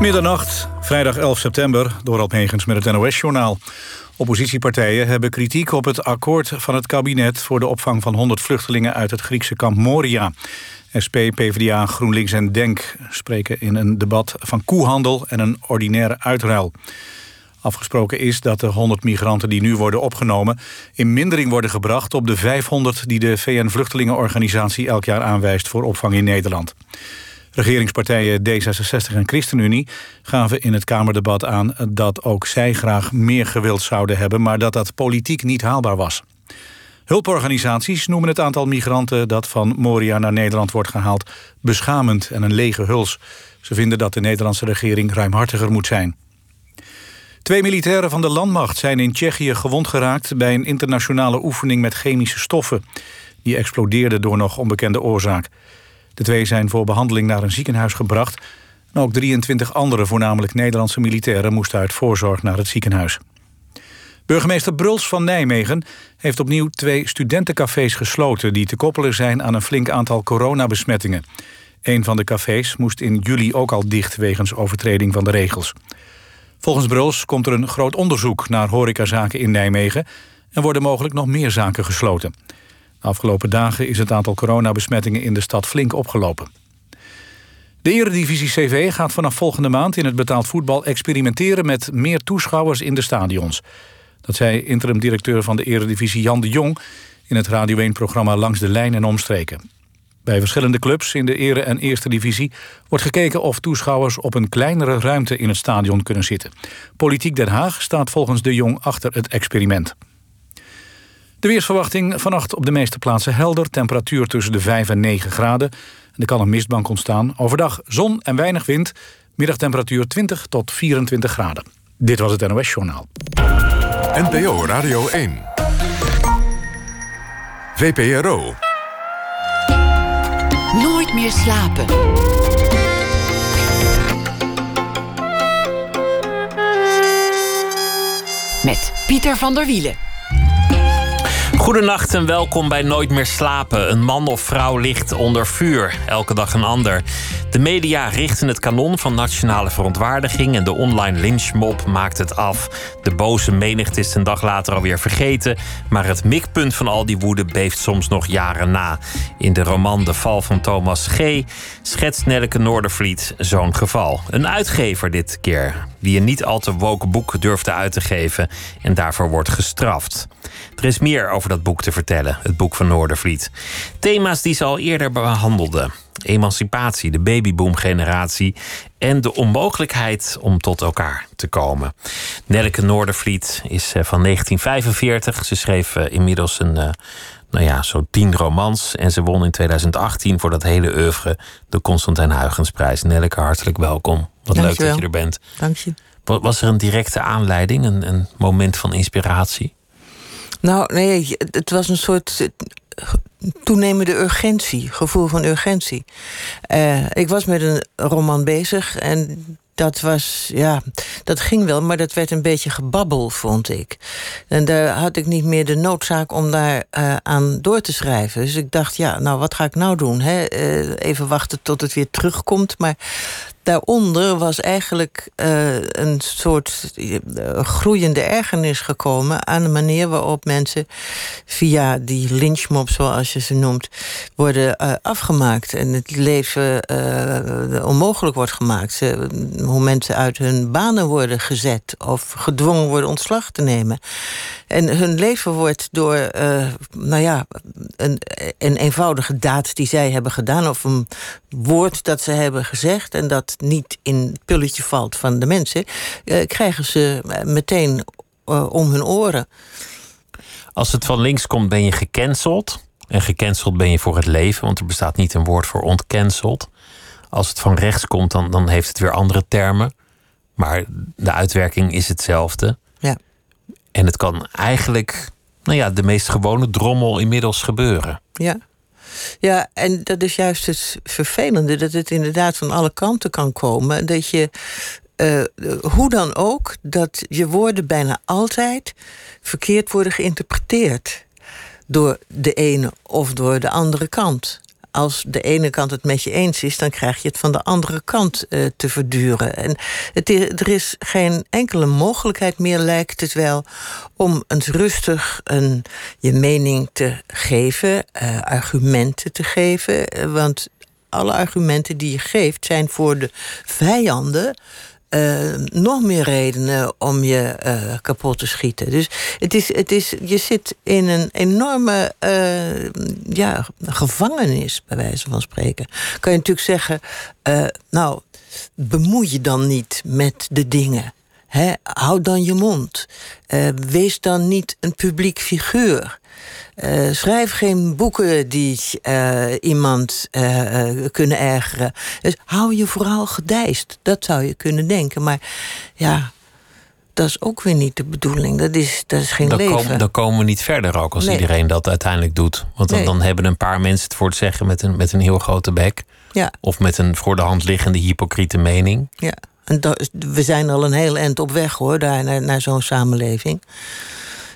Middernacht, vrijdag 11 september, door Alphegens met het NOS-journaal. Oppositiepartijen hebben kritiek op het akkoord van het kabinet... voor de opvang van 100 vluchtelingen uit het Griekse kamp Moria. SP, PvdA, GroenLinks en DENK spreken in een debat van koehandel... en een ordinaire uitruil. Afgesproken is dat de 100 migranten die nu worden opgenomen... in mindering worden gebracht op de 500 die de VN-vluchtelingenorganisatie elk jaar aanwijst voor opvang in Nederland. Regeringspartijen D66 en ChristenUnie gaven in het Kamerdebat aan dat ook zij graag meer gewild zouden hebben, maar dat dat politiek niet haalbaar was. Hulporganisaties noemen het aantal migranten dat van Moria naar Nederland wordt gehaald beschamend en een lege huls. Ze vinden dat de Nederlandse regering ruimhartiger moet zijn. Twee militairen van de landmacht zijn in Tsjechië gewond geraakt bij een internationale oefening met chemische stoffen. Die explodeerden door nog onbekende oorzaak. De twee zijn voor behandeling naar een ziekenhuis gebracht. En ook 23 andere, voornamelijk Nederlandse militairen... moesten uit voorzorg naar het ziekenhuis. Burgemeester Bruls van Nijmegen heeft opnieuw twee studentencafés gesloten... die te koppelen zijn aan een flink aantal coronabesmettingen. Een van de cafés moest in juli ook al dicht wegens overtreding van de regels. Volgens Bruls komt er een groot onderzoek naar horecazaken in Nijmegen... en worden mogelijk nog meer zaken gesloten. Afgelopen dagen is het aantal coronabesmettingen in de stad flink opgelopen. De Eredivisie CV gaat vanaf volgende maand in het betaald voetbal experimenteren met meer toeschouwers in de stadions. Dat zei interim-directeur van de Eredivisie Jan de Jong in het Radio 1-programma Langs de Lijn en Omstreken. Bij verschillende clubs in de Ere- en Eerste Divisie wordt gekeken of toeschouwers op een kleinere ruimte in het stadion kunnen zitten. Politiek Den Haag staat volgens de Jong achter het experiment. De weersverwachting vannacht op de meeste plaatsen helder. Temperatuur tussen de 5 en 9 graden. er kan een mistbank ontstaan. Overdag zon en weinig wind. Middagtemperatuur 20 tot 24 graden. Dit was het NOS Journaal. NPO Radio 1. VPRO. Nooit meer slapen. Met Pieter van der Wielen. Goedenacht en welkom bij Nooit meer slapen. Een man of vrouw ligt onder vuur, elke dag een ander. De media richten het kanon van nationale verontwaardiging en de online lynchmob maakt het af. De boze menigte is een dag later alweer vergeten, maar het mikpunt van al die woede beeft soms nog jaren na. In de roman De Val van Thomas G. schetst Nelleke Noordervliet zo'n geval. Een uitgever dit keer, die een niet al te woke boek durfde uit te geven en daarvoor wordt gestraft. Er is meer over dat boek te vertellen, het boek van Noordervliet. Thema's die ze al eerder behandelden. Emancipatie, de babyboom-generatie en de onmogelijkheid om tot elkaar te komen. Nelleke Noordervliet is eh, van 1945. Ze schreef eh, inmiddels een, eh, nou ja, zo'n tien romans. En ze won in 2018 voor dat hele oeuvre de Constantijn Huygensprijs. Nelleke, hartelijk welkom. Wat leuk dat je er bent. Dank je. Was er een directe aanleiding, een, een moment van inspiratie? Nou, nee, het was een soort toenemende urgentie, gevoel van urgentie. Uh, ik was met een roman bezig en dat was, ja, dat ging wel, maar dat werd een beetje gebabbel, vond ik. En daar had ik niet meer de noodzaak om daar uh, aan door te schrijven. Dus ik dacht, ja, nou, wat ga ik nou doen? Hè? Uh, even wachten tot het weer terugkomt. Maar daaronder was eigenlijk uh, een soort uh, groeiende ergernis gekomen aan de manier waarop mensen via die lynchmob, zoals je ze noemt, worden uh, afgemaakt en het leven onmogelijk wordt gemaakt. Ze, hoe mensen uit hun banen worden gezet of gedwongen worden ontslag te nemen. En hun leven wordt door, nou ja, een, een eenvoudige daad die zij hebben gedaan of een woord dat ze hebben gezegd en dat niet in het pulletje valt van de mensen, uh, krijgen ze meteen uh, om hun oren. Als het van links komt, ben je gecanceld. En gecanceld ben je voor het leven, want er bestaat niet een woord voor ontcanceld. Als het van rechts komt, dan, dan heeft het weer andere termen. Maar de uitwerking is hetzelfde. Ja. En het kan eigenlijk, nou ja, de meest gewone drommel inmiddels gebeuren. Ja. Ja, en dat is juist het vervelende, dat het inderdaad van alle kanten kan komen. Dat je, uh, hoe dan ook, dat je woorden bijna altijd verkeerd worden geïnterpreteerd door de ene of door de andere kant. Als de ene kant het met je eens is, dan krijg je het van de andere kant uh, te verduren. En het is, er is geen enkele mogelijkheid meer, lijkt het wel, om eens rustig een, je mening te geven, uh, argumenten te geven. want alle argumenten die je geeft zijn voor de vijanden uh, nog meer redenen om je uh, kapot te schieten. Dus het is, het is, je zit in een enorme uh, ja, gevangenis, bij wijze van spreken. Kan je natuurlijk zeggen, nou, bemoei je dan niet met de dingen. He, houd dan je mond. wees dan niet een publiek figuur. Uh, schrijf geen boeken die uh, iemand uh, kunnen ergeren. Dus hou je vooral gedijst. Dat zou je kunnen denken. Maar ja, dat is ook weer niet de bedoeling. Dat is, dat is geen dan leven. Komen, dan komen we niet verder ook als nee. iedereen dat uiteindelijk doet. Want dan, nee. dan, hebben een paar mensen het voor het zeggen met een, met een heel grote bek. Ja. Of met een voor de hand liggende hypocriete mening. Ja, en dat, we zijn al een heel eind op weg hoor, daar naar, naar zo'n samenleving.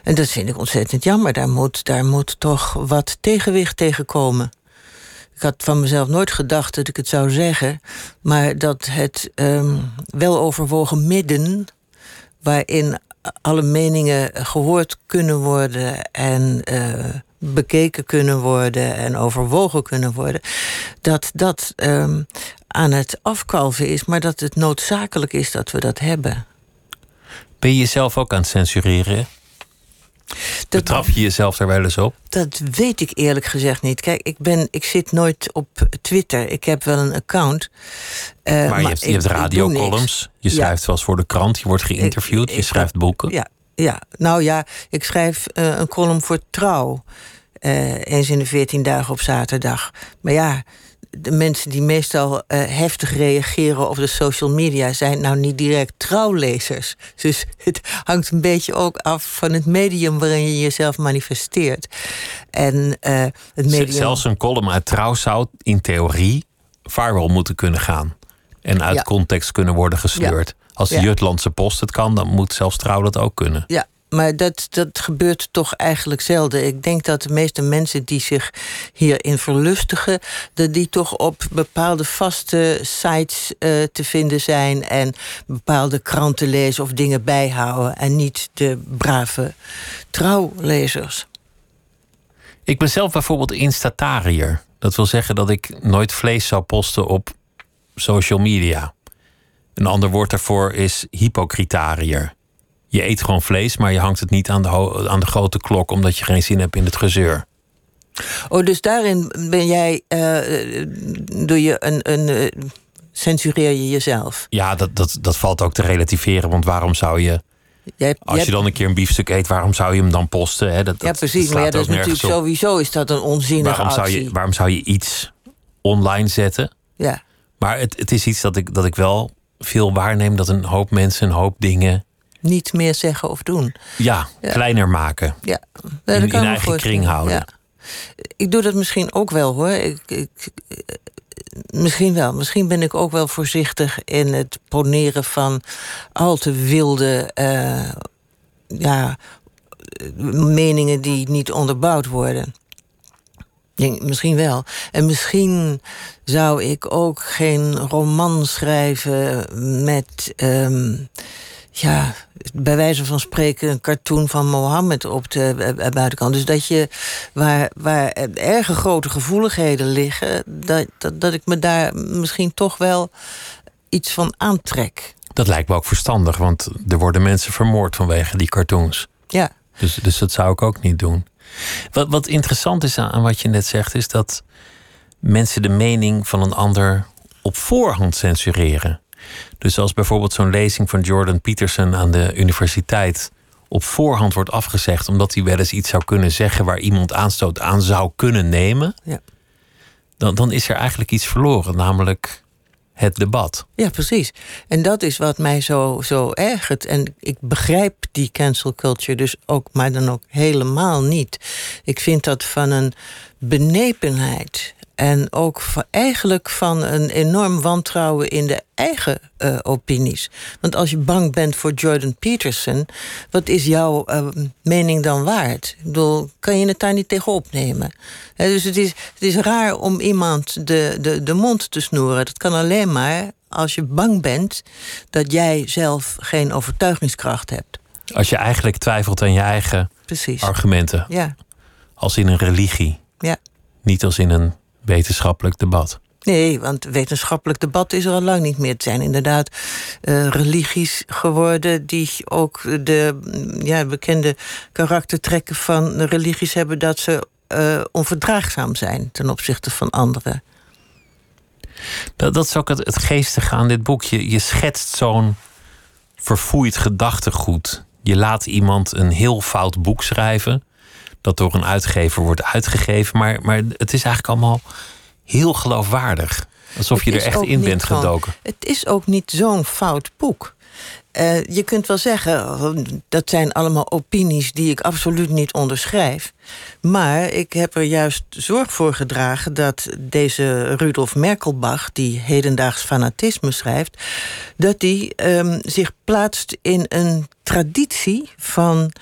En dat vind ik ontzettend jammer. Daar moet, daar moet toch wat tegenwicht tegen komen. Ik had van mezelf nooit gedacht dat ik het zou zeggen. Maar dat het um, wel overwogen midden. waarin alle meningen gehoord kunnen worden. en uh, bekeken kunnen worden. en overwogen kunnen worden. dat dat um, aan het afkalven is. maar dat het noodzakelijk is dat we dat hebben. Ben je jezelf ook aan het censureren? Dat, Betrap je jezelf daar wel eens op? Dat weet ik eerlijk gezegd niet. Kijk, ik, ben, ik zit nooit op Twitter. Ik heb wel een account. Uh, maar, maar, je hebt, je hebt radiocolumns. Je schrijft ja. zoals voor de krant. Je wordt geïnterviewd. Ik, je schrijft boeken. Ja, ja, nou ja, ik schrijf uh, een column voor Trouw. Uh, eens in de veertien dagen op zaterdag. Maar ja, de mensen die meestal uh, heftig reageren op de social media zijn nou niet direct trouwlezers. Dus het hangt een beetje ook af van het medium waarin je jezelf manifesteert. En uh, het medium. Zelfs een column uit trouw zou in theorie vaarwel moeten kunnen gaan. En uit ja. context kunnen worden gesleurd. Ja. Als de ja. Jutlandse Post het kan, dan moet zelfs trouw dat ook kunnen. Ja, maar dat, dat gebeurt toch eigenlijk zelden. Ik denk dat de meeste mensen die zich hierin verlustigen, dat die toch op bepaalde vaste sites uh, te vinden zijn en bepaalde kranten lezen of dingen bijhouden en niet de brave trouwlezers. Ik ben zelf bijvoorbeeld instatariër. Dat wil zeggen dat ik nooit vlees zou posten op social media. Een ander woord daarvoor is hypocritariër je eet gewoon vlees, maar je hangt het niet aan de, aan de grote klok omdat je geen zin hebt in het gezeur. Oh, dus daarin ben jij, uh, doe je een, een uh, censureer je jezelf? Ja, dat, dat, dat valt ook te relativeren, want waarom zou je. Jij, als je dan een keer een biefstuk eet, waarom zou je hem dan posten? Hè? Dat, ja, precies. maar ja, dat is natuurlijk op. sowieso is dat een onzinnige waarom actie. Zou je, waarom zou je iets online zetten? Ja. Maar het, het is iets dat ik, dat ik wel veel waarneem dat een hoop mensen een hoop dingen niet meer zeggen of doen. Ja, ja. kleiner maken. Ja, in, in eigen kring houden. Ja. Ik doe dat misschien ook wel hoor. Ik, ik, misschien wel. Misschien ben ik ook wel voorzichtig in het poneren van al te wilde uh, ja, meningen die niet onderbouwd worden. Denk, misschien wel. En misschien zou ik ook geen roman schrijven met. Um, ja, bij wijze van spreken een cartoon van Mohammed op de buitenkant. Dus dat je, waar, waar erge grote gevoeligheden liggen, dat, dat, dat ik me daar misschien toch wel iets van aantrek. Dat lijkt me ook verstandig, want er worden mensen vermoord vanwege die cartoons. Ja. Dus, dus dat zou ik ook niet doen. Wat, wat interessant is aan wat je net zegt, is dat mensen de mening van een ander op voorhand censureren. Dus als bijvoorbeeld zo'n lezing van Jordan Peterson aan de universiteit op voorhand wordt afgezegd omdat hij wel eens iets zou kunnen zeggen waar iemand aanstoot aan zou kunnen nemen, ja. dan, dan is er eigenlijk iets verloren, namelijk het debat. Ja, precies. En dat is wat mij zo, zo ergert. En ik begrijp die cancel culture dus ook, maar dan ook helemaal niet. Ik vind dat van een benepenheid En ook van, eigenlijk van een enorm wantrouwen in de eigen uh, opinies. Want als je bang bent voor Jordan Peterson, wat is jouw uh, mening dan waard? Ik bedoel, kan je het daar niet tegen opnemen? He, dus het is, het is raar om iemand de, de, de mond te snoeren. Dat kan alleen maar als je bang bent dat jij zelf geen overtuigingskracht hebt. Als je eigenlijk twijfelt aan je eigen Precies. argumenten. Ja. Als in een religie. Ja. Niet als in een wetenschappelijk debat. Nee, want wetenschappelijk debat is er al lang niet meer. Het zijn inderdaad uh, religies geworden die ook de ja, bekende karaktertrekken van religies hebben dat ze uh, onverdraagzaam zijn ten opzichte van anderen. Dat, dat is ook het, het geestige aan dit boek. Je, je schetst zo'n verfoeid gedachtegoed. Je laat iemand een heel fout boek schrijven. Dat door een uitgever wordt uitgegeven. Maar, maar het is eigenlijk allemaal heel geloofwaardig. Alsof je er echt in bent gedoken. Het is ook niet zo'n fout boek. Uh, je kunt wel zeggen, dat zijn allemaal opinies die ik absoluut niet onderschrijf. Maar ik heb er juist zorg voor gedragen dat deze Rudolf Merkelbach, die hedendaags fanatisme schrijft, dat die um, zich plaatst in een traditie van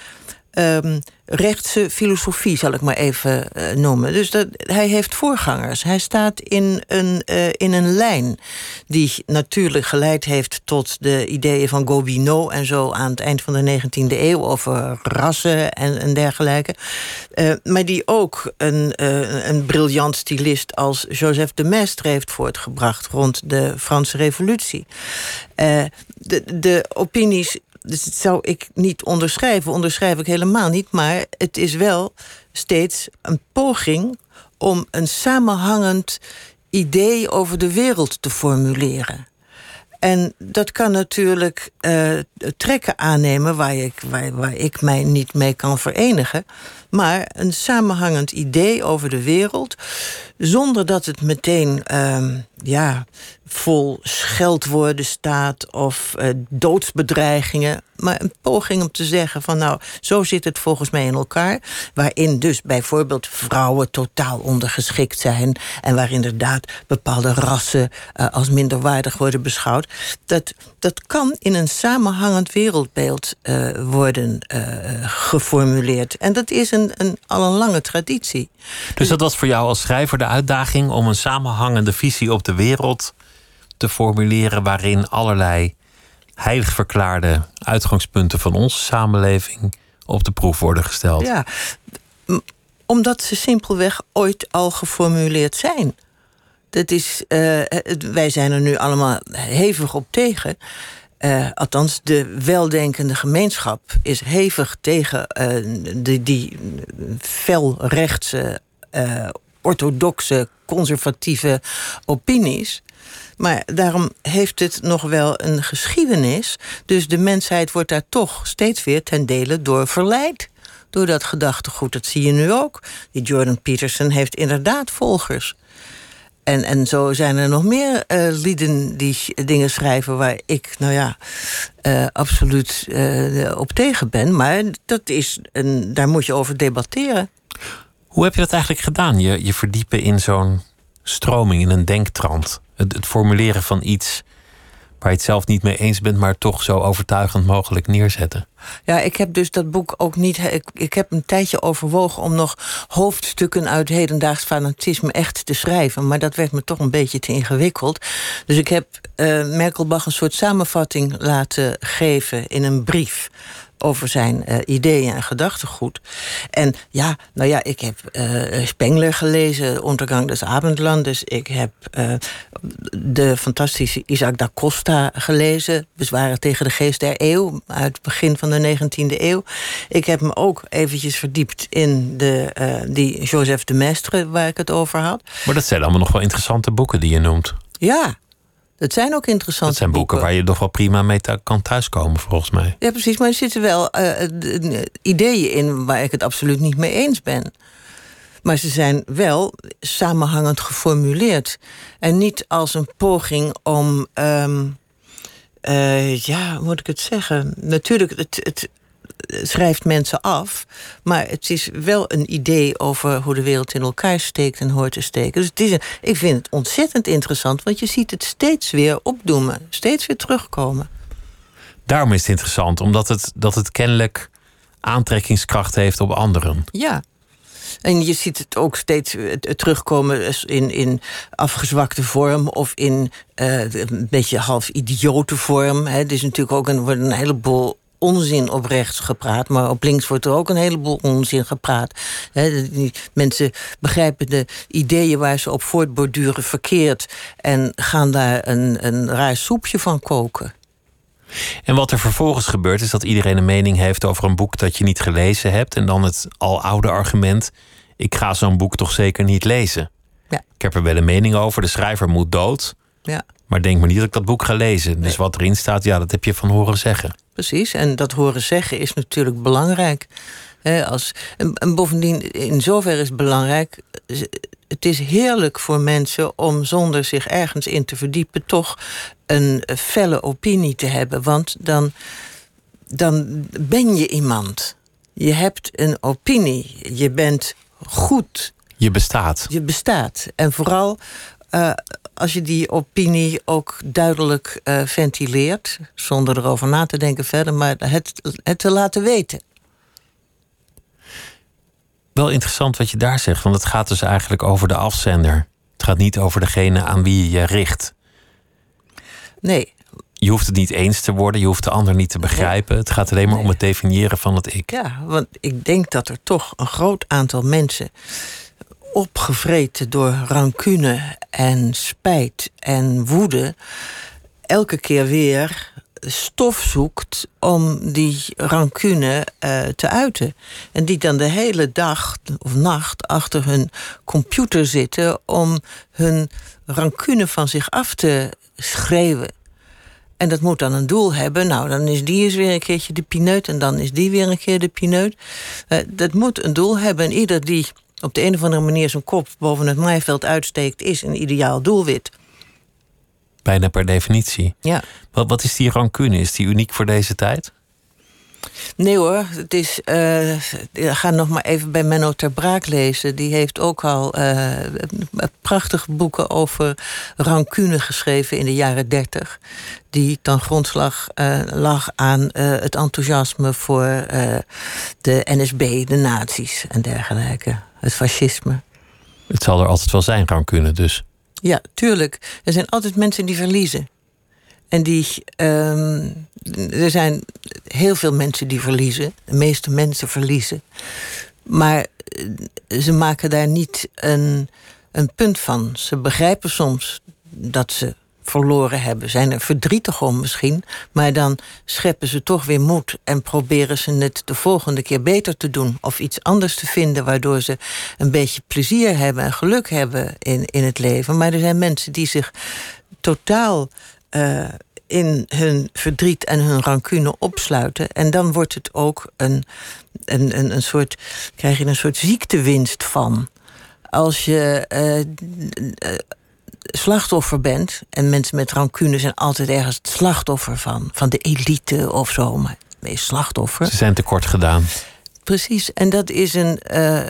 um, rechtse filosofie, zal ik maar even uh, noemen. Dus dat, hij heeft voorgangers. Hij staat in een, uh, in een lijn die natuurlijk geleid heeft tot de ideeën van Gobineau en zo aan het eind van de 19e eeuw over rassen en, dergelijke. Uh, maar die ook een, een briljant stylist als Joseph de Maistre heeft voortgebracht rond de Franse Revolutie. de, de opinies dus dat zou ik niet onderschrijven, onderschrijf ik helemaal niet. Maar het is wel steeds een poging om een samenhangend idee over de wereld te formuleren. En dat kan natuurlijk uh, trekken aannemen waar ik, waar, waar ik mij niet mee kan verenigen. Maar een samenhangend idee over de wereld, zonder dat het meteen uh, ja, vol scheldwoorden staat of uh, doodsbedreigingen. Maar een poging om te zeggen van nou, zo zit het volgens mij in elkaar. Waarin dus bijvoorbeeld vrouwen totaal ondergeschikt zijn. En waar inderdaad bepaalde rassen uh, als minderwaardig worden beschouwd. Dat, dat kan in een samenhangend wereldbeeld uh, worden geformuleerd. En dat is een, een, al een lange traditie. Dus dat was voor jou als schrijver de uitdaging om een samenhangende visie op de wereld te formuleren waarin allerlei heilig verklaarde uitgangspunten van onze samenleving op de proef worden gesteld. Ja, omdat ze simpelweg ooit al geformuleerd zijn. Dat is, uh, wij zijn er nu allemaal hevig op tegen. Uh, althans, de weldenkende gemeenschap is hevig tegen uh, de, die felrechtse, orthodoxe, conservatieve opinies. Maar daarom heeft het nog wel een geschiedenis. Dus de mensheid wordt daar toch steeds weer ten dele door verleid. Door dat gedachtegoed. Dat zie je nu ook. Die Jordan Peterson heeft inderdaad volgers. En, en zo zijn er nog meer uh, lieden die dingen schrijven waar ik, nou ja, uh, absoluut uh, op tegen ben. Maar dat is een, daar moet je over debatteren. Hoe heb je dat eigenlijk gedaan? Je, je verdiepen in zo'n stroming, in een denktrand. Het, het, formuleren van iets waar je het zelf niet mee eens bent, maar toch zo overtuigend mogelijk neerzetten. Ja, ik heb dus dat boek ook niet. Ik, ik heb een tijdje overwogen om nog hoofdstukken uit hedendaags fanatisme echt te schrijven. Maar dat werd me toch een beetje te ingewikkeld. Dus ik heb uh, Merkelbach een soort samenvatting laten geven in een brief over zijn uh, ideeën en gedachtegoed. En ja, nou ja, ik heb uh, Spengler gelezen, Ondergang des Abendlandes. Ik heb uh, de fantastische Isaac da Costa gelezen, Bezwaren tegen de geest der eeuw, uit het begin van de 19e eeuw. Ik heb me ook eventjes verdiept in de, die Joseph de Maistre, waar ik het over had. Maar dat zijn allemaal nog wel interessante boeken die je noemt. Ja, dat zijn ook interessante Dat zijn boeken, waar je toch wel prima mee kan thuiskomen, volgens mij. Ja, precies. Maar er zitten wel uh, ideeën in waar ik het absoluut niet mee eens ben. Maar ze zijn wel samenhangend geformuleerd. En niet als een poging om. Um, uh, ja, hoe moet ik het zeggen? Natuurlijk, het, het, schrijft mensen af. Maar het is wel een idee over hoe de wereld in elkaar steekt en hoort te steken. Dus het is een, ik vind het ontzettend interessant, want je ziet het steeds weer opdoemen, steeds weer terugkomen. Daarom is het interessant, omdat het, dat het kennelijk aantrekkingskracht heeft op anderen. Ja. En je ziet het ook steeds eh, terugkomen in, in afgezwakte vorm of in uh, een beetje half idiote vorm. Het is natuurlijk ook een, wordt een heleboel onzin op rechts gepraat, maar op links wordt er ook een heleboel onzin gepraat. mensen begrijpen de ideeën waar ze op voortborduren verkeerd en gaan daar een, een raar soepje van koken. En wat er vervolgens gebeurt, is dat iedereen een mening heeft over een boek dat je niet gelezen hebt. En dan het al oude argument: ik ga zo'n boek toch zeker niet lezen. Ja. Ik heb er wel een mening over, de schrijver moet dood. Ja. Maar denk maar niet dat ik dat boek ga lezen. Dus wat erin staat, ja, dat heb je van horen zeggen. Precies, en dat horen zeggen is natuurlijk belangrijk. als, en, bovendien, in zoverre is het belangrijk. Het is heerlijk voor mensen om zonder zich ergens in te verdiepen, toch een felle opinie te hebben. Want dan, dan ben je iemand. Je hebt een opinie. Je bent goed. Je bestaat. Je bestaat. En vooral uh, als je die opinie ook duidelijk uh, ventileert, zonder erover na te denken verder, maar het, het te laten weten. Wel interessant wat je daar zegt, want het gaat dus eigenlijk over de afzender. Het gaat niet over degene aan wie je je richt. Nee. Je hoeft het niet eens te worden, je hoeft de ander niet te begrijpen. Het gaat alleen maar om het definiëren van het ik. Ja, want ik denk dat er toch een groot aantal mensen opgevreten door rancune en spijt en woede, elke keer weer stof zoekt om die rancune uh, te uiten. En die dan de hele dag of nacht achter hun computer zitten om hun rancune van zich af te schreeuwen. En dat moet dan een doel hebben. Nou, dan is die eens weer een keertje de pineut en dan is die weer een keer de pineut. Uh, dat moet een doel hebben. En ieder die op de een of andere manier zijn kop boven het maaiveld uitsteekt, is een ideaal doelwit. Bijna per definitie. Ja. Wat, wat is die rancune? Is die uniek voor deze tijd? Nee hoor, het is. Uh, ga nog maar even bij Menno ter Braak lezen. Die heeft ook al uh, prachtige boeken over rancune geschreven in de jaren dertig. Die ten grondslag uh, lag aan het enthousiasme voor de NSB, de nazi's en dergelijke het fascisme. Het zal er altijd wel zijn, rancune dus. Ja, tuurlijk. Er zijn altijd mensen die verliezen. En die. Um, er zijn heel veel mensen die verliezen. De meeste mensen verliezen. Maar eh, ze maken daar niet een, een punt van. Ze begrijpen soms dat ze verloren hebben, zijn er verdrietig om misschien. Maar dan scheppen ze toch weer moed en proberen ze het de volgende keer beter te doen. Of iets anders te vinden waardoor ze een beetje plezier hebben en geluk hebben in, in het leven. Maar er zijn mensen die zich totaal. Uh, in hun verdriet en hun rancune opsluiten. En dan wordt het ook een, een, een, een soort. krijg je een soort ziektewinst van. Als je uh, slachtoffer bent, en mensen met rancune zijn altijd ergens het slachtoffer van, van de elite of zo, maar meest slachtoffer. Ze zijn tekort gedaan. Precies, en dat is een, uh,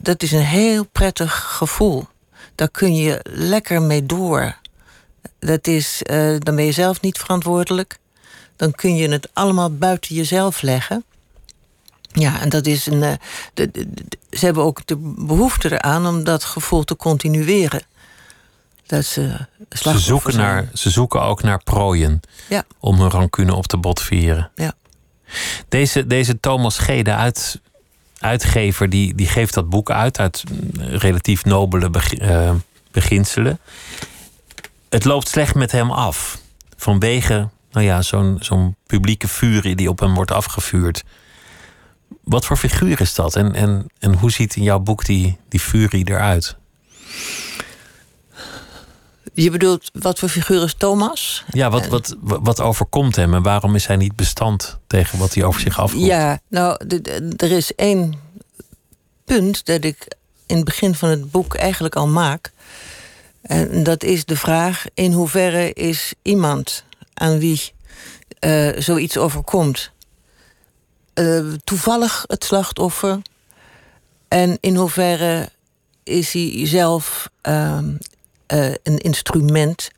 dat is een heel prettig gevoel. Daar kun je lekker mee door. Dat is, uh, dan ben je zelf niet verantwoordelijk. Dan kun je het allemaal buiten jezelf leggen. Ja, en dat is een. de, de, ze hebben ook de behoefte eraan om dat gevoel te continueren dat ze ze zoeken, naar, ze zoeken ook naar prooien ja. om hun rancune op te botvieren. Ja. Deze, deze Thomas G., de uit, uitgever, die, die geeft dat boek uit uit relatief nobele uh, beginselen. Het loopt slecht met hem af. Vanwege nou ja, zo'n zo'n publieke furie die op hem wordt afgevuurd. Wat voor figuur is dat? En, en, en hoe ziet in jouw boek die, die furie eruit? Je bedoelt, wat voor figuur is Thomas? Ja, wat, wat, wat overkomt hem en waarom is hij niet bestand tegen wat hij over zich afkomt? Ja, nou, er is één punt dat ik in het begin van het boek eigenlijk al maak. En dat is de vraag: in hoeverre is iemand aan wie uh, zoiets overkomt eh, toevallig het slachtoffer? En in hoeverre is hij zelf ehm, eh, een instrument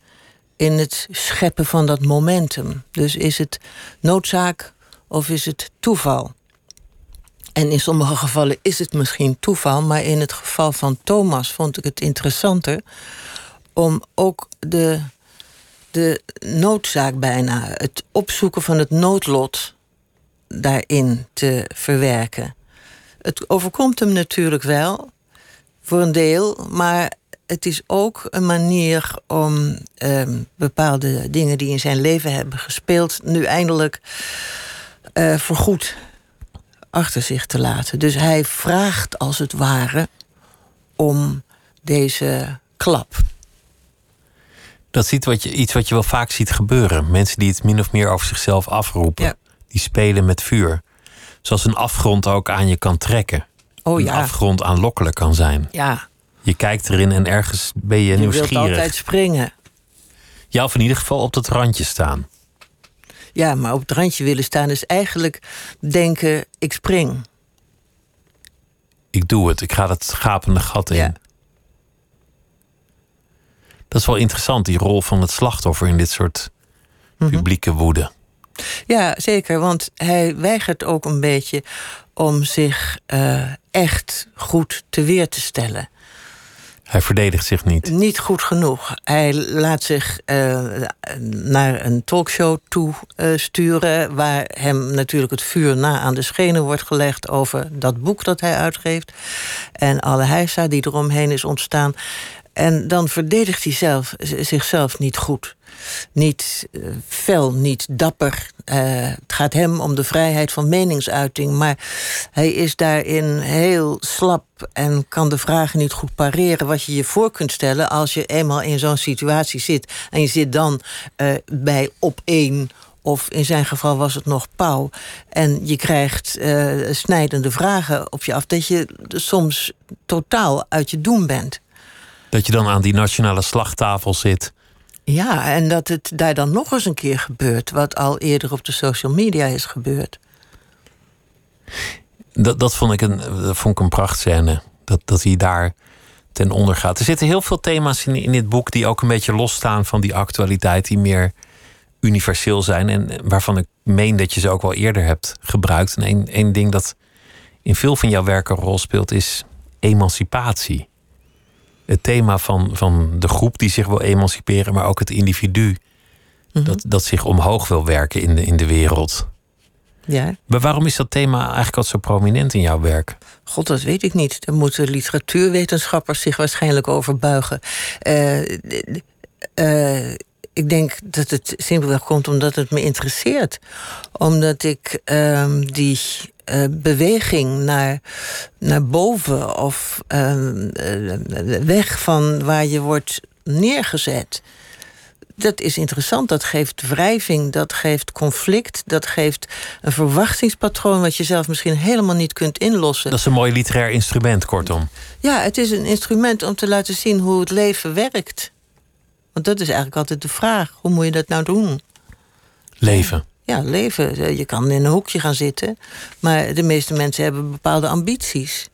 in het scheppen van dat momentum? Dus is het noodzaak of is het toeval? En in sommige gevallen is het misschien toeval, maar in het geval van Thomas vond ik het interessanter om ook de, de noodzaak bijna, het opzoeken van het noodlot daarin te verwerken. Het overkomt hem natuurlijk wel, voor een deel, maar het is ook een manier om ehm, bepaalde dingen die in zijn leven hebben gespeeld, nu eindelijk uh, voorgoed achter zich te laten. Dus hij vraagt als het ware om deze klap. Dat is iets wat, je, iets wat je wel vaak ziet gebeuren. Mensen die het min of meer over zichzelf afroepen. Die spelen met vuur. Zoals een afgrond ook aan je kan trekken. Oh, ja. Een afgrond aanlokkelijk kan zijn. Ja. Je kijkt erin en ergens ben je, je nieuwsgierig. Je wilt altijd springen. Ja, of in ieder geval op dat randje staan. Ja, maar op het randje willen staan is eigenlijk denken: ik spring. Ik doe het, ik ga dat gapende gat in. Ja. Dat is wel interessant, die rol van het slachtoffer in dit soort mhm. publieke woede. Ja, zeker, want hij weigert ook een beetje om zich uh, echt goed te weer te stellen. Hij verdedigt zich niet. Niet goed genoeg. Hij laat zich uh, naar een talkshow toe uh, sturen, waar hem natuurlijk het vuur na aan de schenen wordt gelegd over dat boek dat hij uitgeeft. En alle heisa die eromheen is ontstaan. En dan verdedigt hij zelf, zichzelf niet goed. Niet uh, fel, niet dapper. Uh, het gaat hem om de vrijheid van meningsuiting. Maar hij is daarin heel slap en kan de vragen niet goed pareren. Wat je je voor kunt stellen als je eenmaal in zo'n situatie zit. En je zit dan uh, bij op één of in zijn geval was het nog pauw. En je krijgt snijdende vragen op je af. Dat je soms totaal uit je doen bent. Dat je dan aan die nationale slagtafel zit. Ja, en dat het daar dan nog eens een keer gebeurt, wat al eerder op de social media is gebeurd. Dat, dat, vond, ik een, dat vond ik een prachtscène. Dat, dat hij daar ten onder gaat. Er zitten heel veel thema's in, in dit boek die ook een beetje losstaan van die actualiteit, die meer universeel zijn. En waarvan ik meen dat je ze ook wel eerder hebt gebruikt. En één, één ding dat in veel van jouw werk een rol speelt, is emancipatie het thema van, van de groep die zich wil emanciperen, maar ook het individu mhm. dat, dat zich omhoog wil werken in de, in de wereld. Ja. Maar waarom is dat thema eigenlijk al zo prominent in jouw werk? God, dat weet ik niet. Daar moeten literatuurwetenschappers zich waarschijnlijk over buigen. Uh, uh, ik denk dat het simpelweg komt omdat het me interesseert. Omdat ik uh, die uh, beweging naar, naar boven of uh, weg van waar je wordt neergezet. Dat is interessant, dat geeft wrijving, dat geeft conflict, dat geeft een verwachtingspatroon wat je zelf misschien helemaal niet kunt inlossen. Dat is een mooi literair instrument, kortom. Ja, het is een instrument om te laten zien hoe het leven werkt. Want dat is eigenlijk altijd de vraag: hoe moet je dat nou doen? Leven. Ja, leven. Je kan in een hoekje gaan zitten, maar de meeste mensen hebben bepaalde ambities.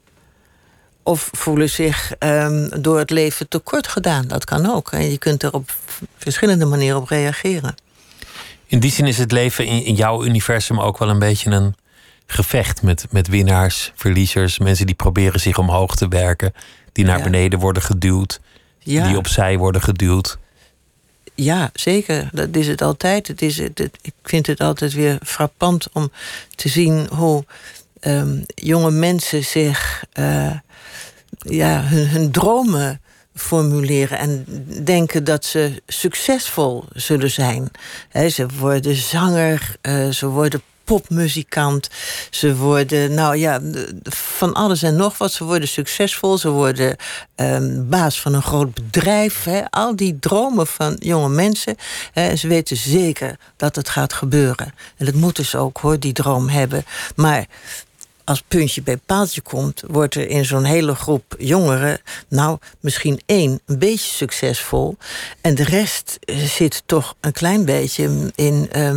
Of voelen zich um, door het leven tekort gedaan. Dat kan ook. En je kunt er op verschillende manieren op reageren. In die zin is het leven in, in jouw universum ook wel een beetje een gevecht met, met winnaars, verliezers, mensen die proberen zich omhoog te werken, die naar beneden worden geduwd, ja. die opzij worden geduwd. Ja, zeker. Dat is het altijd. Het is, het, ik vind het altijd weer frappant om te zien hoe um, jonge mensen zich uh, ja, hun, hun dromen formuleren en denken dat ze succesvol zullen zijn. He, ze worden zanger, uh, ze worden popmuzikant. Ze worden, nou ja, van alles en nog wat. Ze worden succesvol. Ze worden um, baas van een groot bedrijf. Hè. Al die dromen van jonge mensen. Hè, ze weten zeker dat het gaat gebeuren. En dat moeten ze ook, hoor, die droom hebben. Maar als puntje bij paaltje komt, wordt er in zo'n hele groep jongeren, nou misschien één een beetje succesvol. En de rest zit toch een klein beetje in, uh,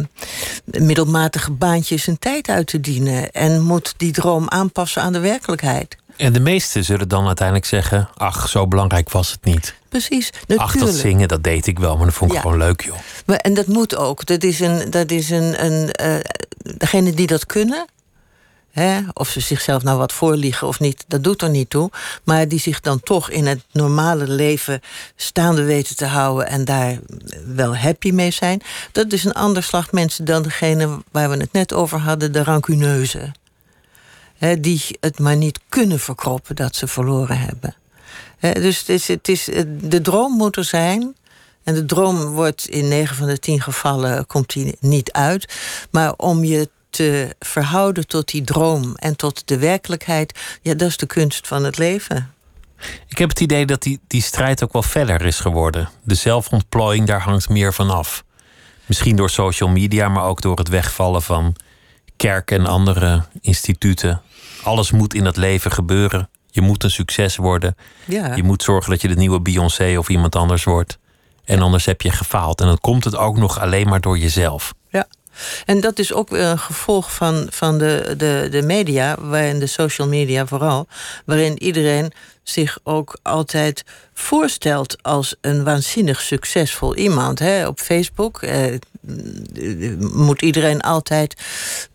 middelmatige baantjes zijn tijd uit te dienen en moet die droom aanpassen aan de werkelijkheid. En de meesten zullen dan uiteindelijk zeggen: Ach, zo belangrijk was het niet. Precies, Ach, dat natuurlijk. zingen, dat deed ik wel, maar dat vond ik Ja. gewoon leuk, joh. Maar, en dat moet ook. Dat is een. Dat is een, een eh, degene die dat kunnen. Hè, of ze zichzelf nou wat voorliegen of niet, dat doet er niet toe. Maar die zich dan toch in het normale leven staande weten te houden en daar wel happy mee zijn. Dat is een ander slag mensen dan degene waar we het net over hadden, de rancuneuze. Hè, die het maar niet kunnen verkroppen dat ze verloren hebben. Dus het is, het is, de droom moet er zijn. En de droom wordt in 9 van de 10 gevallen komt die niet uit. Maar om je te verhouden tot die droom en tot de werkelijkheid, ja, dat is de kunst van het leven. Ik heb het idee dat die, die strijd ook wel feller is geworden. De zelfontplooiing, daar hangt meer van af. Misschien door social media, maar ook door het wegvallen van kerken en andere instituten. Alles moet in het leven gebeuren. Je moet een succes worden. Ja. Je moet zorgen dat je de nieuwe Beyoncé of iemand anders wordt. En anders heb je gefaald. En dan komt het ook nog alleen maar door jezelf. En dat is ook weer een gevolg van, van de, de, de media, waarin de social media vooral, waarin iedereen zich ook altijd voorstelt als een waanzinnig succesvol iemand. Hè? Op Facebook eh, moet iedereen altijd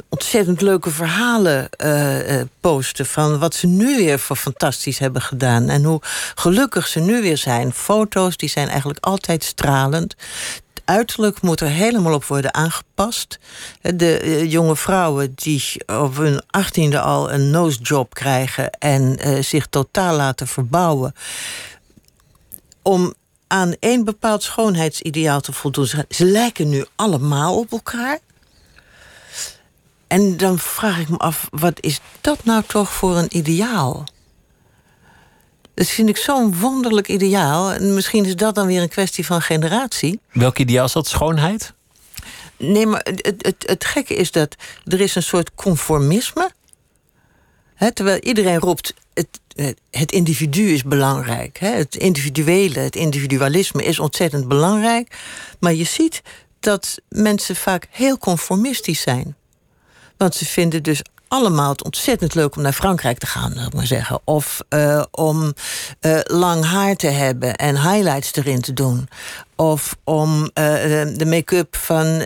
ontzettend leuke verhalen eh, eh, posten van wat ze nu weer voor fantastisch hebben gedaan en hoe gelukkig ze nu weer zijn. Foto's die zijn eigenlijk altijd stralend uiterlijk moet er helemaal op worden aangepast. De eh, jonge vrouwen die op hun achttiende al een nosejob krijgen en eh, zich totaal laten verbouwen. Om aan één bepaald schoonheidsideaal te voldoen. Ze, ze lijken nu allemaal op elkaar. En dan vraag ik me af, wat is dat nou toch voor een ideaal? Dat vind ik zo'n wonderlijk ideaal. En misschien is dat dan weer een kwestie van generatie. Welk ideaal is dat? Schoonheid? Nee, maar het, het, het, gekke is dat er is een soort conformisme. Hè, terwijl iedereen roept, het, het individu is belangrijk. Het individuele, het individualisme is ontzettend belangrijk. Maar je ziet dat mensen vaak heel conformistisch zijn. Want ze vinden dus allemaal het ontzettend leuk om naar Frankrijk te gaan, zal ik maar zeggen. Of uh, om uh, lang haar te hebben en highlights erin te doen. Of om uh, de make-up van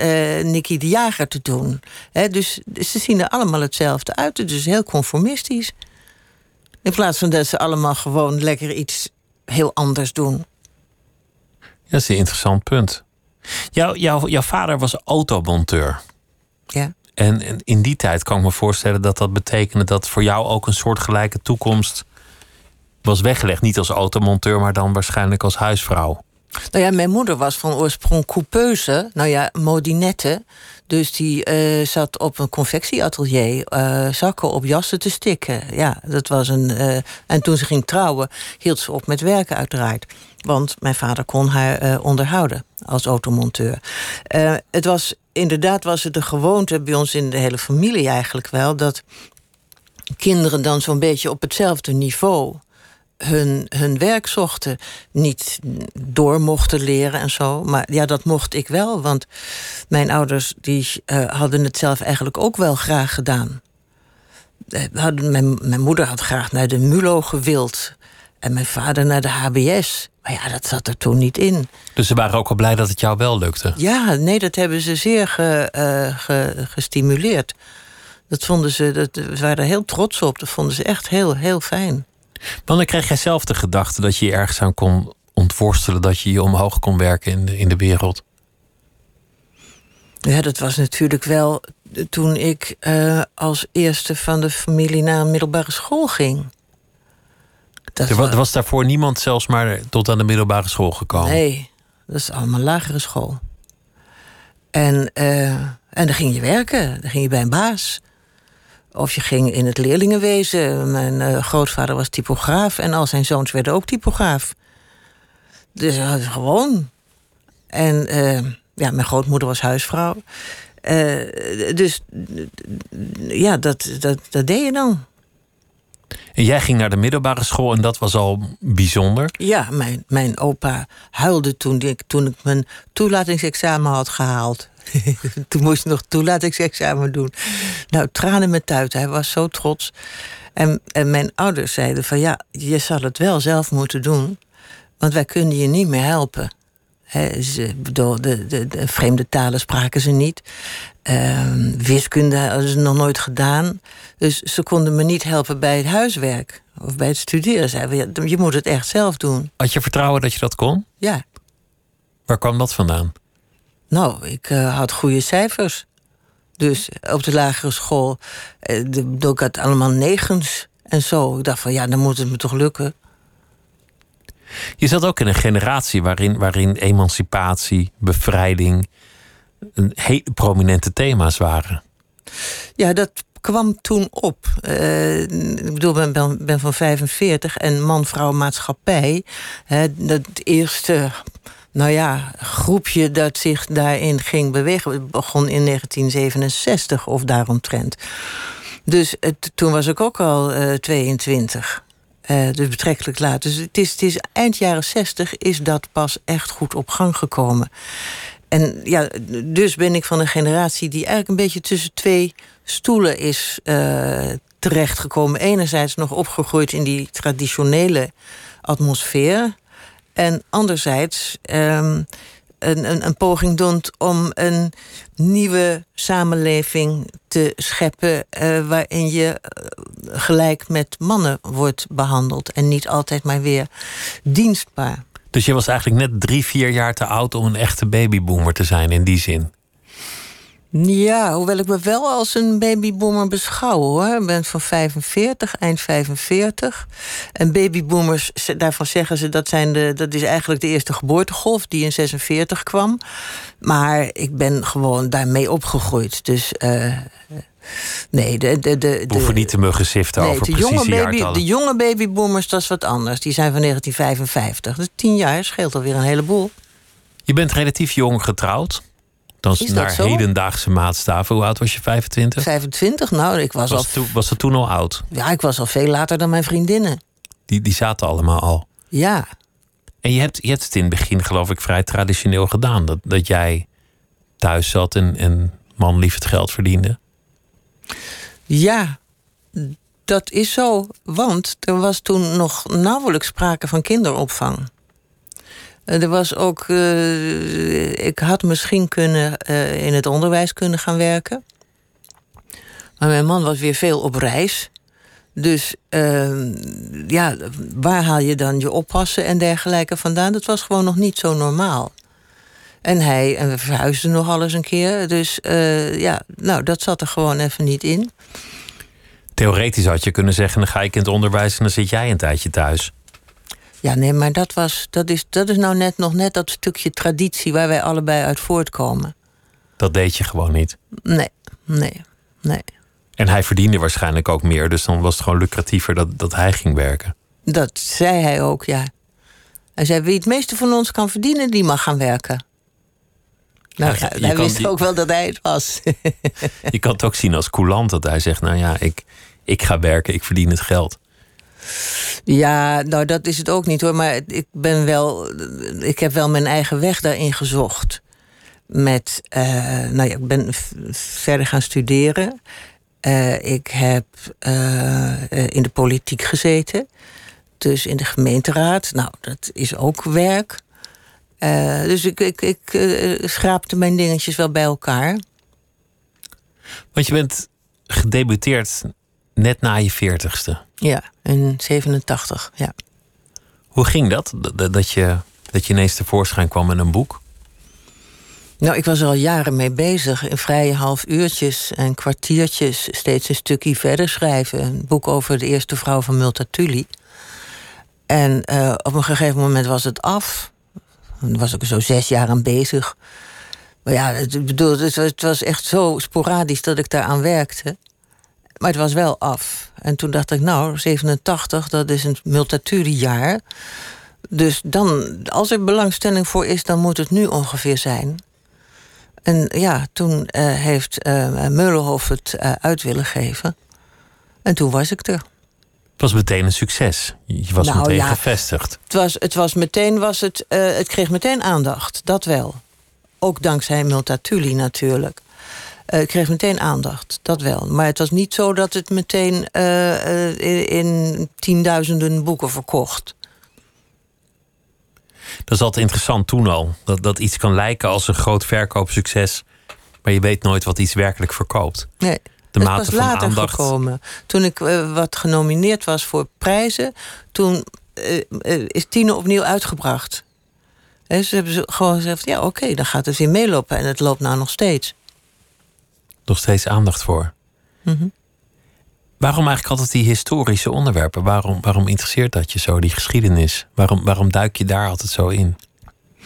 Nicky de Jager te doen. He, dus ze zien er allemaal hetzelfde uit. Dus heel conformistisch. In plaats van dat ze allemaal gewoon lekker iets heel anders doen. Dat is een interessant punt. Jouw, jouw, jouw vader was automonteur. Ja. En, in die tijd kan ik me voorstellen dat dat betekende dat voor jou ook een soortgelijke toekomst was weggelegd. Niet als automonteur, maar dan waarschijnlijk als huisvrouw. Nou ja, mijn moeder was van oorsprong coupeuse. Nou ja, modinette. Dus die uh, zat op een confectieatelier uh, zakken op jassen te stikken. Ja, dat was een. Uh, en toen ze ging trouwen, hield ze op met werken, uiteraard. Want mijn vader kon haar onderhouden als automonteur. het was inderdaad was het de gewoonte bij ons in de hele familie eigenlijk wel dat kinderen dan zo'n beetje op hetzelfde niveau hun, hun werk zochten. Niet door mochten leren en zo. Maar ja, dat mocht ik wel. Want mijn ouders die, uh, hadden het zelf eigenlijk ook wel graag gedaan. Uh, hadden, mijn, mijn moeder had graag naar de MULO gewild. En mijn vader naar de HBS. Maar ja, dat zat er toen niet in. Dus ze waren ook al blij dat het jou wel lukte? Ja, nee, dat hebben ze zeer ge, uh, ge, gestimuleerd. Dat vonden ze, dat, ze waren er heel trots op. Dat vonden ze echt heel, heel fijn. Wanneer kreeg jij zelf de gedachte dat je je ergens aan kon ontworstelen, dat je je omhoog kon werken in de, in de wereld? Ja, dat was natuurlijk wel toen ik uh, als eerste van de familie naar een middelbare school ging. Dat er, was, was daarvoor niemand zelfs maar tot aan de middelbare school gekomen? Nee, dat is allemaal lagere school. En, uh, en dan ging je werken, dan ging je bij een baas. Of je ging in het leerlingenwezen. Mijn uh, grootvader was typograaf en al zijn zoons werden ook typograaf. Dus uh, gewoon. En uh, ja, mijn grootmoeder was huisvrouw. dus ja, dat, dat, dat deed je dan. En jij ging naar de middelbare school en dat was al bijzonder? Ja, mijn, mijn opa huilde toen ik, toen ik mijn toelatingsexamen had gehaald. toen moest hij nog toelatingsexamen doen. Nou, tranen met tuiten. Hij was zo trots. En, en mijn ouders zeiden van ja, je zal het wel zelf moeten doen. Want wij kunnen je niet meer helpen. He, ze, bedoel, de, de, de, vreemde talen spraken ze niet. Uh, wiskunde hadden ze nog nooit gedaan. Dus ze konden me niet helpen bij het huiswerk of bij het studeren. Zeiden je moet het echt zelf doen. Had je vertrouwen dat je dat kon? Ja. Waar kwam dat vandaan? Nou, ik uh, had goede cijfers. Dus op de lagere school, uh, de, ik had allemaal negens en zo. Ik dacht van ja, dan moet het me toch lukken. Je zat ook in een generatie waarin, waarin emancipatie, bevrijding een hele prominente thema's waren. Ja, dat kwam toen op. Uh, ik bedoel, ik ben, ben, van 45 en man-vrouw maatschappij. Hè, dat eerste nou ja, groepje dat zich daarin ging bewegen. Het begon in 1967 of daaromtrent. Dus toen was ik ook al uh, 22. Uh, dus betrekkelijk laat. Dus het is, het is eind jaren 60 is dat pas echt goed op gang gekomen. En ja, dus ben ik van een generatie die eigenlijk een beetje tussen twee stoelen is uh, terechtgekomen. Enerzijds nog opgegroeid in die traditionele atmosfeer. En anderzijds um, een, een, een, poging doet om een nieuwe samenleving te scheppen. Uh, waarin je uh, gelijk met mannen wordt behandeld. En niet altijd maar weer dienstbaar. Dus je was eigenlijk net drie, vier jaar te oud om een echte babyboomer te zijn in die zin. Ja, hoewel ik me wel als een babyboomer beschouw hoor. Ik ben van 45, eind 45. En babyboomers, daarvan zeggen ze dat, zijn de, dat is eigenlijk de eerste geboortegolf die in 46 kwam. Maar ik ben gewoon daarmee opgegroeid. Dus. Uh, Nee, de, de, de, We hoeven niet te muggen siften nee, over de jonge, baby, de jonge babyboomers, dat is wat anders. Die zijn van 1955. Dus tien jaar scheelt alweer een heleboel. Je bent relatief jong getrouwd. Dan is naar zo? hedendaagse maatstaven. Hoe oud was je? 25? 25? Nou, ik was, was al... Toen, was het toen al oud? Ja, ik was al veel later dan mijn vriendinnen. Die, die zaten allemaal al? Ja. En je hebt, je hebt het in het begin, geloof ik, vrij traditioneel gedaan. Dat, dat jij thuis zat en, en man lief het geld verdiende. Ja, dat is zo. Want er was toen nog nauwelijks sprake van kinderopvang. Eh, er was ook. Uh, ik had misschien kunnen uh, in het onderwijs kunnen gaan werken. Maar mijn man was weer veel op reis. Dus ja, waar haal je dan je oppassen en dergelijke vandaan? Dat was gewoon nog niet zo normaal. En hij, en we verhuisden nog alles een keer. Dus ja, nou, dat zat er gewoon even niet in. Theoretisch had je kunnen zeggen: dan ga ik in het onderwijs en dan zit jij een tijdje thuis. Ja, nee, maar dat, was, dat, is, dat is nou net nog net dat stukje traditie waar wij allebei uit voortkomen. Dat deed je gewoon niet? Nee, nee, nee. En hij verdiende waarschijnlijk ook meer, dus dan was het gewoon lucratiever dat, dat hij ging werken. Dat zei hij ook, ja. Hij zei: wie het meeste van ons kan verdienen, die mag gaan werken. Nou, ja, hij wist ook wel dat hij het was. je kan het ook zien als coulant dat hij zegt: Nou ja, ik, ik ga werken, ik verdien het geld. Ja, nou dat is het ook niet hoor. Maar ik ben wel. Ik heb wel mijn eigen weg daarin gezocht. Met. Uh, nou ja, ik ben verder gaan studeren. Uh, ik heb uh, in de politiek gezeten. Dus in de gemeenteraad. Nou, dat is ook werk. dus ik, ik, ik schraapte mijn dingetjes wel bij elkaar. Want je bent gedebuteerd net na je veertigste. Ja, in 87, ja. Hoe ging dat? Dat je, dat je ineens tevoorschijn kwam met een boek? Nou, ik was er al jaren mee bezig. In vrije half uurtjes en kwartiertjes steeds een stukje verder schrijven. Een boek over de eerste vrouw van Multatuli. En uh, op een gegeven moment was het af. Dan was ik er zo zes jaar aan bezig. Maar ja, het, bedoel, het was echt zo sporadisch dat ik daaraan werkte. Maar het was wel af. En toen dacht ik, nou, 87, dat is een multatuli-jaar. Dus dan, als er belangstelling voor is, dan moet het nu ongeveer zijn. En ja, toen uh, heeft uh, Meulenhof het uh, uit willen geven. En toen was ik er. Het was meteen een succes. Je was nou, meteen ja, gevestigd. Het was, het was meteen, was het, het kreeg meteen aandacht. Dat wel. Ook dankzij Multatuli natuurlijk. Uh, kreeg meteen aandacht, dat wel. Maar het was niet zo dat het meteen in, in tienduizenden boeken verkocht. Dat is altijd interessant toen al. Dat, dat iets kan lijken als een groot verkoopsucces. Maar je weet nooit wat iets werkelijk verkoopt. Nee. De het mate was van later aandacht. gekomen. Toen ik uh, wat genomineerd was voor prijzen, toen uh, uh, is Tine opnieuw uitgebracht. He, ze hebben gewoon gezegd: ja, oké, okay, dan gaat het weer meelopen. En het loopt nou nog steeds. Nog steeds aandacht voor. Mm -hmm. Waarom eigenlijk altijd die historische onderwerpen? Waarom, waarom interesseert dat je zo, die geschiedenis? Waarom, waarom duik je daar altijd zo in?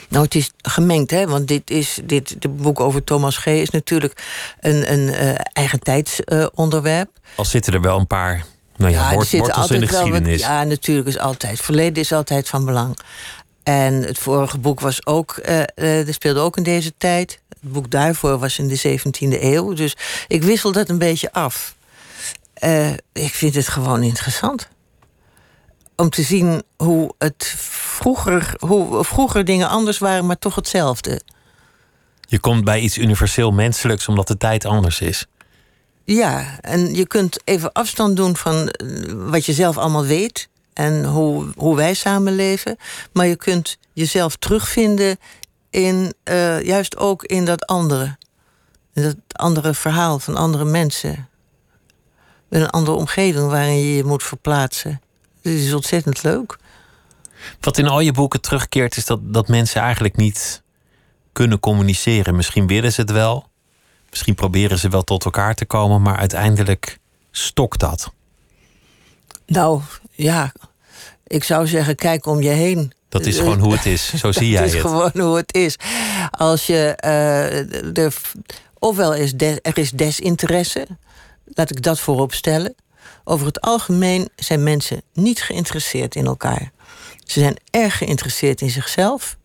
Nou, het is gemengd, hè? Want dit is dit, dit boek over Thomas G. is natuurlijk een, een uh, eigen tijdsonderwerp. Uh, Al zitten er wel een paar nou ja, ja woord, wortels in de geschiedenis. Wat, ja, natuurlijk is altijd. Verleden is altijd van belang. En het vorige boek was ook, uh, er speelde ook in deze tijd. Het boek daarvoor was in de 17e eeuw. Dus ik wissel dat een beetje af. Uh, ik vind het gewoon interessant. Om te zien hoe het vroeger, hoe vroeger dingen anders waren, maar toch hetzelfde. Je komt bij iets universeel menselijks omdat de tijd anders is. Ja, en je kunt even afstand doen van eh, wat je zelf allemaal weet en hoe, hoe wij samenleven. Maar je kunt jezelf terugvinden in, uh, juist ook in dat andere. In dat andere verhaal van andere mensen een andere omgeving waarin je je moet verplaatsen. Het is ontzettend leuk. Wat in al je boeken terugkeert, is dat, dat mensen eigenlijk niet kunnen communiceren. Misschien willen ze het wel. Misschien proberen ze wel tot elkaar te komen, maar uiteindelijk stokt dat. Nou ja, ik zou zeggen, kijk om je heen. Dat is gewoon hoe het is. Zo zie jij het. Het is gewoon hoe het is. Als je. Uh, er, ofwel is de, er is desinteresse laat ik dat voorop stellen. Over het algemeen zijn mensen niet geïnteresseerd in elkaar. Ze zijn erg geïnteresseerd in zichzelf,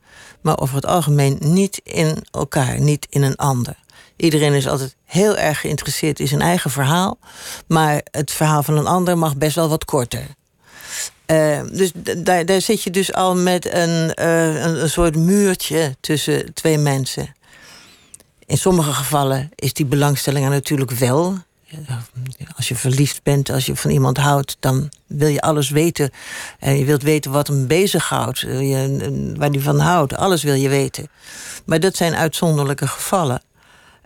maar over het algemeen niet in elkaar, niet in een ander. Iedereen is altijd heel erg geïnteresseerd in zijn eigen verhaal, maar het verhaal van een ander mag best wel wat korter. Uh, dus daar, daar zit je dus al met een, uh, een, een soort muurtje tussen twee mensen. In sommige gevallen is die belangstelling er natuurlijk wel als je verliefd bent, als je van iemand houdt, dan wil je alles weten. En je wilt weten wat hem bezighoudt, waar hij van houdt. Alles wil je weten. Maar dat zijn uitzonderlijke gevallen.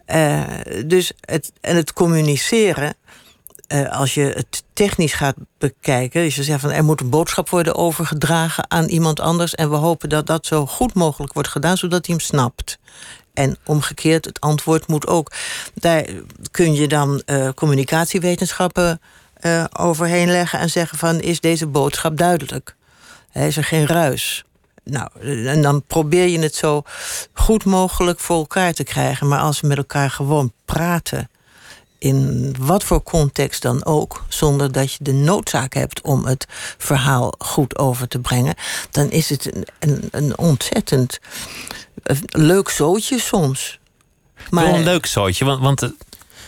Uh, dus het, en het communiceren, uh, als je het technisch gaat bekijken, je zegt van er moet een boodschap worden overgedragen aan iemand anders. En we hopen dat dat zo goed mogelijk wordt gedaan, zodat hij hem snapt. En omgekeerd, het antwoord moet ook. Daar kun je dan uh, communicatiewetenschappen uh, overheen leggen en zeggen van is deze boodschap duidelijk? Is er geen ruis? Nou, en dan probeer je het zo goed mogelijk voor elkaar te krijgen. Maar als we met elkaar gewoon praten, in wat voor context dan ook, zonder dat je de noodzaak hebt om het verhaal goed over te brengen, dan is het een, een, een ontzettend leuk zootje soms. Maar... Een leuk zootje, want, want het,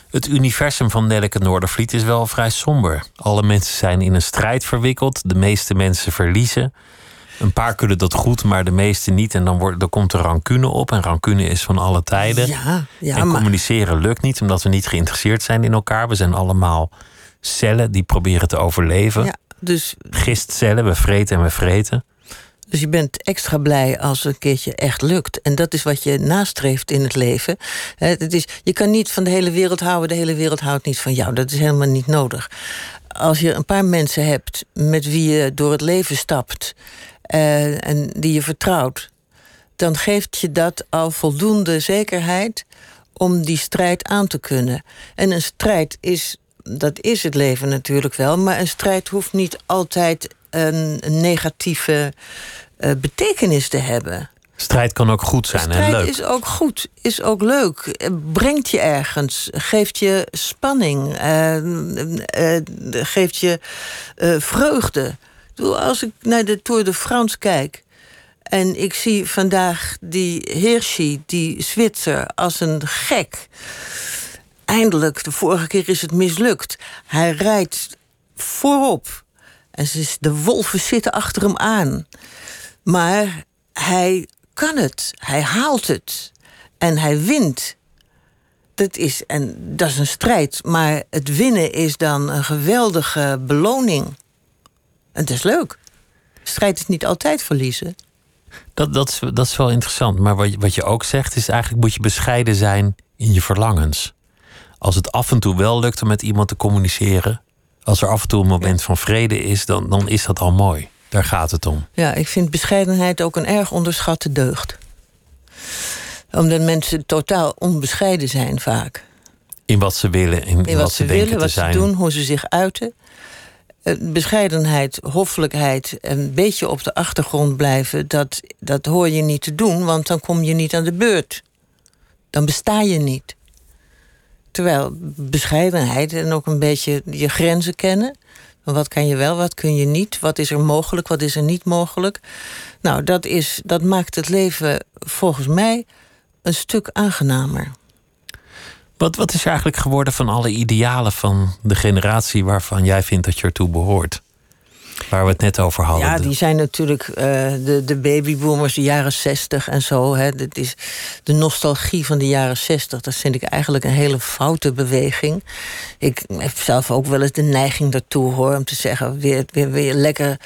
het universum van Nelleke Noordervliet is wel vrij somber. Alle mensen zijn in een strijd verwikkeld, de meeste mensen verliezen. Een paar kunnen dat goed, maar de meeste niet. En dan, wordt, dan komt er rancune op. En rancune is van alle tijden. Ja, ja, en maar... communiceren lukt niet, omdat we niet geïnteresseerd zijn in elkaar. We zijn allemaal cellen die proberen te overleven. Ja, dus... Gistcellen, we vreten en we vreten. Dus je bent extra blij als een keertje echt lukt. En dat is wat je nastreeft in het leven. Het is, je kan niet van de hele wereld houden, de hele wereld houdt niet van jou. Dat is helemaal niet nodig. Als je een paar mensen hebt met wie je door het leven stapt uh, en die je vertrouwt, dan geeft je dat al voldoende zekerheid om die strijd aan te kunnen. En een strijd is, dat is het leven natuurlijk wel, maar een strijd hoeft niet altijd een negatieve uh, betekenis te hebben. Strijd kan ook goed zijn en leuk. is ook goed, is ook leuk. Brengt je ergens, geeft je spanning, uh, uh, geeft je vreugde. Als ik naar de Tour de France kijk en ik zie vandaag die Hirschi, die Zwitser, als een gek. Eindelijk, de vorige keer is het mislukt. Hij rijdt voorop. En de wolven zitten achter hem aan. Maar hij kan het. Hij haalt het. en hij wint. Dat is, en dat is een strijd. Maar het winnen is dan een geweldige beloning. En het is leuk. Strijd is niet altijd verliezen. Dat, dat, is, dat is wel interessant. Maar wat je, wat je ook zegt, is eigenlijk moet je bescheiden zijn in je verlangens. Als het af en toe wel lukt om met iemand te communiceren, als er af en toe een moment van vrede is, dan, dan is dat al mooi. Daar gaat het om. Ja, ik vind bescheidenheid ook een erg onderschatte deugd. Omdat mensen totaal onbescheiden zijn vaak. In wat ze willen, in, In wat, ze, denken te wat zijn. ze doen, hoe ze zich uiten. Eh, Bescheidenheid, hoffelijkheid, een beetje op de achtergrond blijven... Dat, dat hoor je niet te doen, want dan kom je niet aan de beurt. Dan besta je niet. Terwijl bescheidenheid en ook een beetje je grenzen kennen... Wat kan je wel, wat kun je niet? Wat is er mogelijk, wat is er niet mogelijk? Nou, dat, is, dat maakt het leven volgens mij een stuk aangenamer. Wat, wat is er eigenlijk geworden van alle idealen van de generatie waarvan jij vindt dat je ertoe behoort? Waar we het net over hadden. Ja, die zijn natuurlijk eh, de, de babyboomers, de jaren zestig en zo. Hè. Dat is de nostalgie van de jaren zestig. Dat vind ik eigenlijk een hele foute beweging. Ik heb zelf ook wel eens de neiging daartoe hoor. Om te zeggen, weer, weer, weer lekker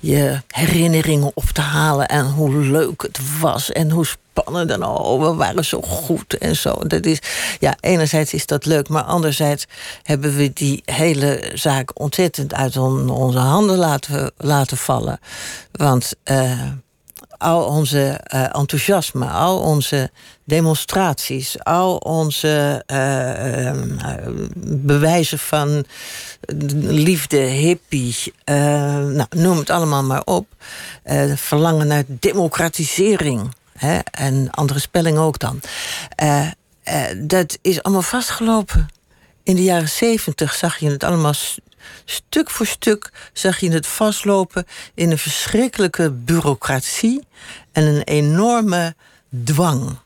je herinneringen op te halen. En hoe leuk het was. En hoe spannend. En oh, we waren zo goed en zo. Dat is, ja, enerzijds is dat leuk. Maar anderzijds hebben we die hele zaak ontzettend uit on- onze handen laten, laten vallen. Want eh, al onze eh, enthousiasme, al onze demonstraties, al onze eh, bewijzen van liefde, hippie, nou, noem het allemaal maar op. Verlangen naar democratisering. Hè, en andere spelling ook dan. Eh, eh, dat is allemaal vastgelopen. In de jaren zeventig zag je het allemaal stuk voor stuk zag je het vastlopen in een verschrikkelijke bureaucratie en een enorme dwang.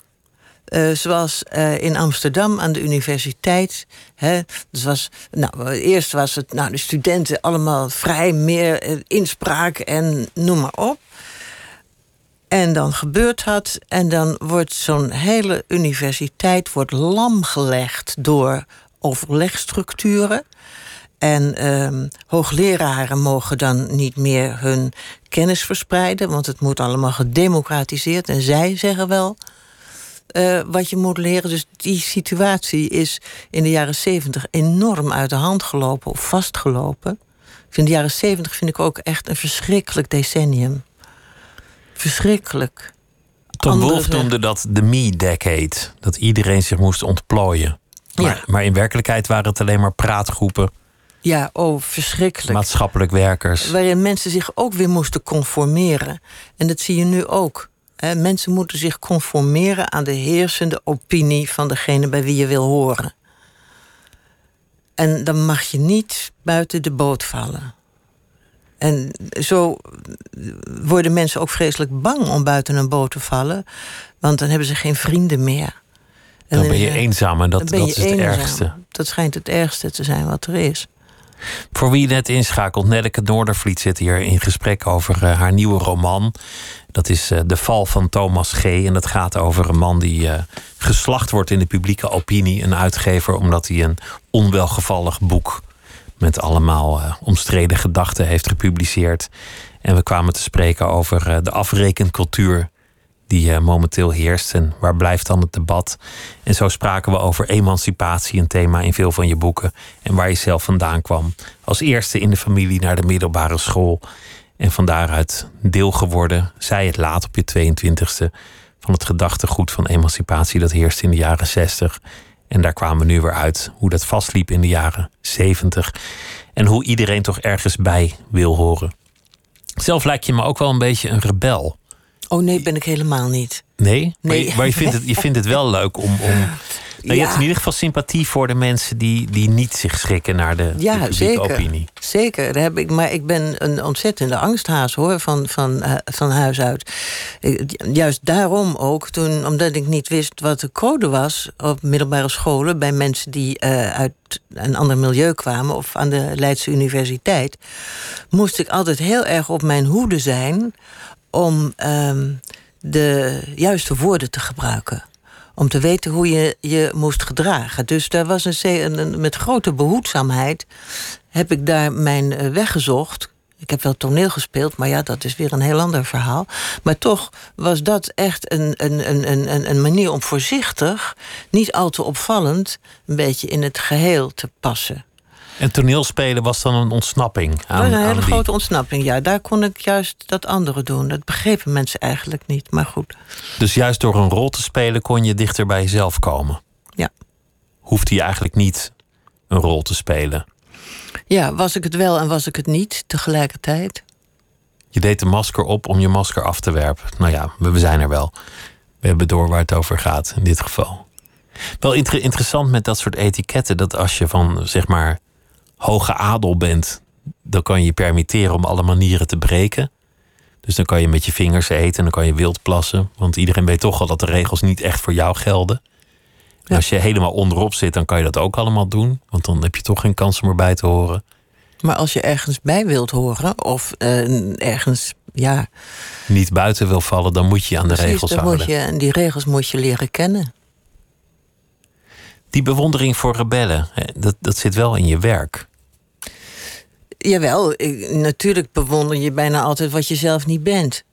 Eh, zoals in Amsterdam aan de universiteit. Hè, dus was, nou, eerst was het nou, de studenten allemaal vrij, meer inspraak en noem maar op. En dan gebeurt dat. En dan wordt zo'n hele universiteit wordt lamgelegd door overlegstructuren. En ehm, hoogleraren mogen dan niet meer hun kennis verspreiden, want het moet allemaal gedemocratiseerd. En zij zeggen wel eh, wat je moet leren. Dus die situatie is in de jaren zeventig enorm uit de hand gelopen of vastgelopen. Ik vind de jaren zeventig vind ik ook echt een verschrikkelijk decennium. Verschrikkelijk. Tom Andere Wolf noemde dat de me-decade. Dat iedereen zich moest ontplooien. Maar, Ja. maar in werkelijkheid waren het alleen maar praatgroepen, Ja, oh, verschrikkelijk. maatschappelijk werkers. Waarin mensen zich ook weer moesten conformeren. En dat zie je nu ook. Mensen moeten zich conformeren aan de heersende opinie van degene bij wie je wil horen. En dan mag je niet buiten de boot vallen. En zo worden mensen ook vreselijk bang om buiten een boot te vallen, want dan hebben ze geen vrienden meer. En Dan ben je eh, eenzaam en dat, dat is het eenzaam. ergste. Dat schijnt het ergste te zijn wat er is. Voor wie net inschakelt, Nelleke Noordervliet zit hier in gesprek over eh, haar nieuwe roman. Dat is eh, De Val van Thomas G. En dat gaat over een man die geslacht wordt in de publieke opinie. Een uitgever omdat hij een onwelgevallig boek met allemaal eh, omstreden gedachten heeft gepubliceerd. En we kwamen te spreken over eh, de afrekencultuur die eh, momenteel heerst. En waar blijft dan het debat? En zo spraken we over emancipatie, een thema in veel van je boeken. En waar je zelf vandaan kwam. Als eerste in de familie naar de middelbare school. En van daaruit deel geworden, zij het laat op je 22e, van het gedachtegoed van emancipatie dat heerste in de jaren 60. En daar kwamen we nu weer uit hoe dat vastliep in de jaren 70. En hoe iedereen toch ergens bij wil horen. Zelf lijkt je me ook wel een beetje een rebel. Oh nee, ben ik helemaal niet. Nee? Maar, Nee. je, maar je, vindt het, je vindt het wel leuk om. om nou, je hebt in ieder geval sympathie voor de mensen die, die niet zich schrikken naar de, Ja, publieke zeker. opinie. Zeker, daar heb ik, maar ik ben een ontzettende angsthaas hoor, van, van, eh, van huis uit. Juist daarom ook, toen, omdat ik niet wist wat de code was op middelbare scholen bij mensen die eh, uit een ander milieu kwamen of aan de Leidse Universiteit, moest ik altijd heel erg op mijn hoede zijn om ehm, de juiste woorden te gebruiken Om te weten hoe je je moest gedragen. Dus daar was een, een, met grote behoedzaamheid heb ik daar mijn eh, weg gezocht. Ik heb wel toneel gespeeld, maar ja, dat is weer een heel ander verhaal. Maar toch was dat echt een, een, een- een, een manier om voorzichtig, niet al te opvallend, een beetje in het geheel te passen. En toneelspelen was dan een ontsnapping Dat was een hele die- grote ontsnapping. Ja, daar kon ik juist dat andere doen. Dat begrepen mensen eigenlijk niet, maar goed. Dus juist door een rol te spelen kon je dichter bij jezelf komen. Ja. Hoefde je eigenlijk niet een rol te spelen. Ja, was ik het wel en was ik het niet tegelijkertijd? Je deed de masker op om je masker af te werpen. Nou ja, we we zijn er wel. We hebben door waar het over gaat in dit geval. Wel inter- interessant met dat soort etiketten. Dat als je van zeg maar hoge adel bent, dan kan je je permitteren om alle manieren te breken. Dus dan kan je met je vingers eten en dan kan je wild plassen. Want iedereen weet toch al dat de regels niet echt voor jou gelden. En Ja. Als je helemaal onderop zit, dan kan je dat ook allemaal doen. Want dan heb je toch geen kans om erbij te horen. Maar als je ergens bij wilt horen, of eh, ergens, ja, Niet buiten wil vallen, dan moet je aan de precies, regels dan houden. moet je, en die regels moet je leren kennen. Die bewondering voor rebellen, dat, dat zit wel in je werk. Jawel, ik, natuurlijk bewonder je bijna altijd wat je zelf niet bent.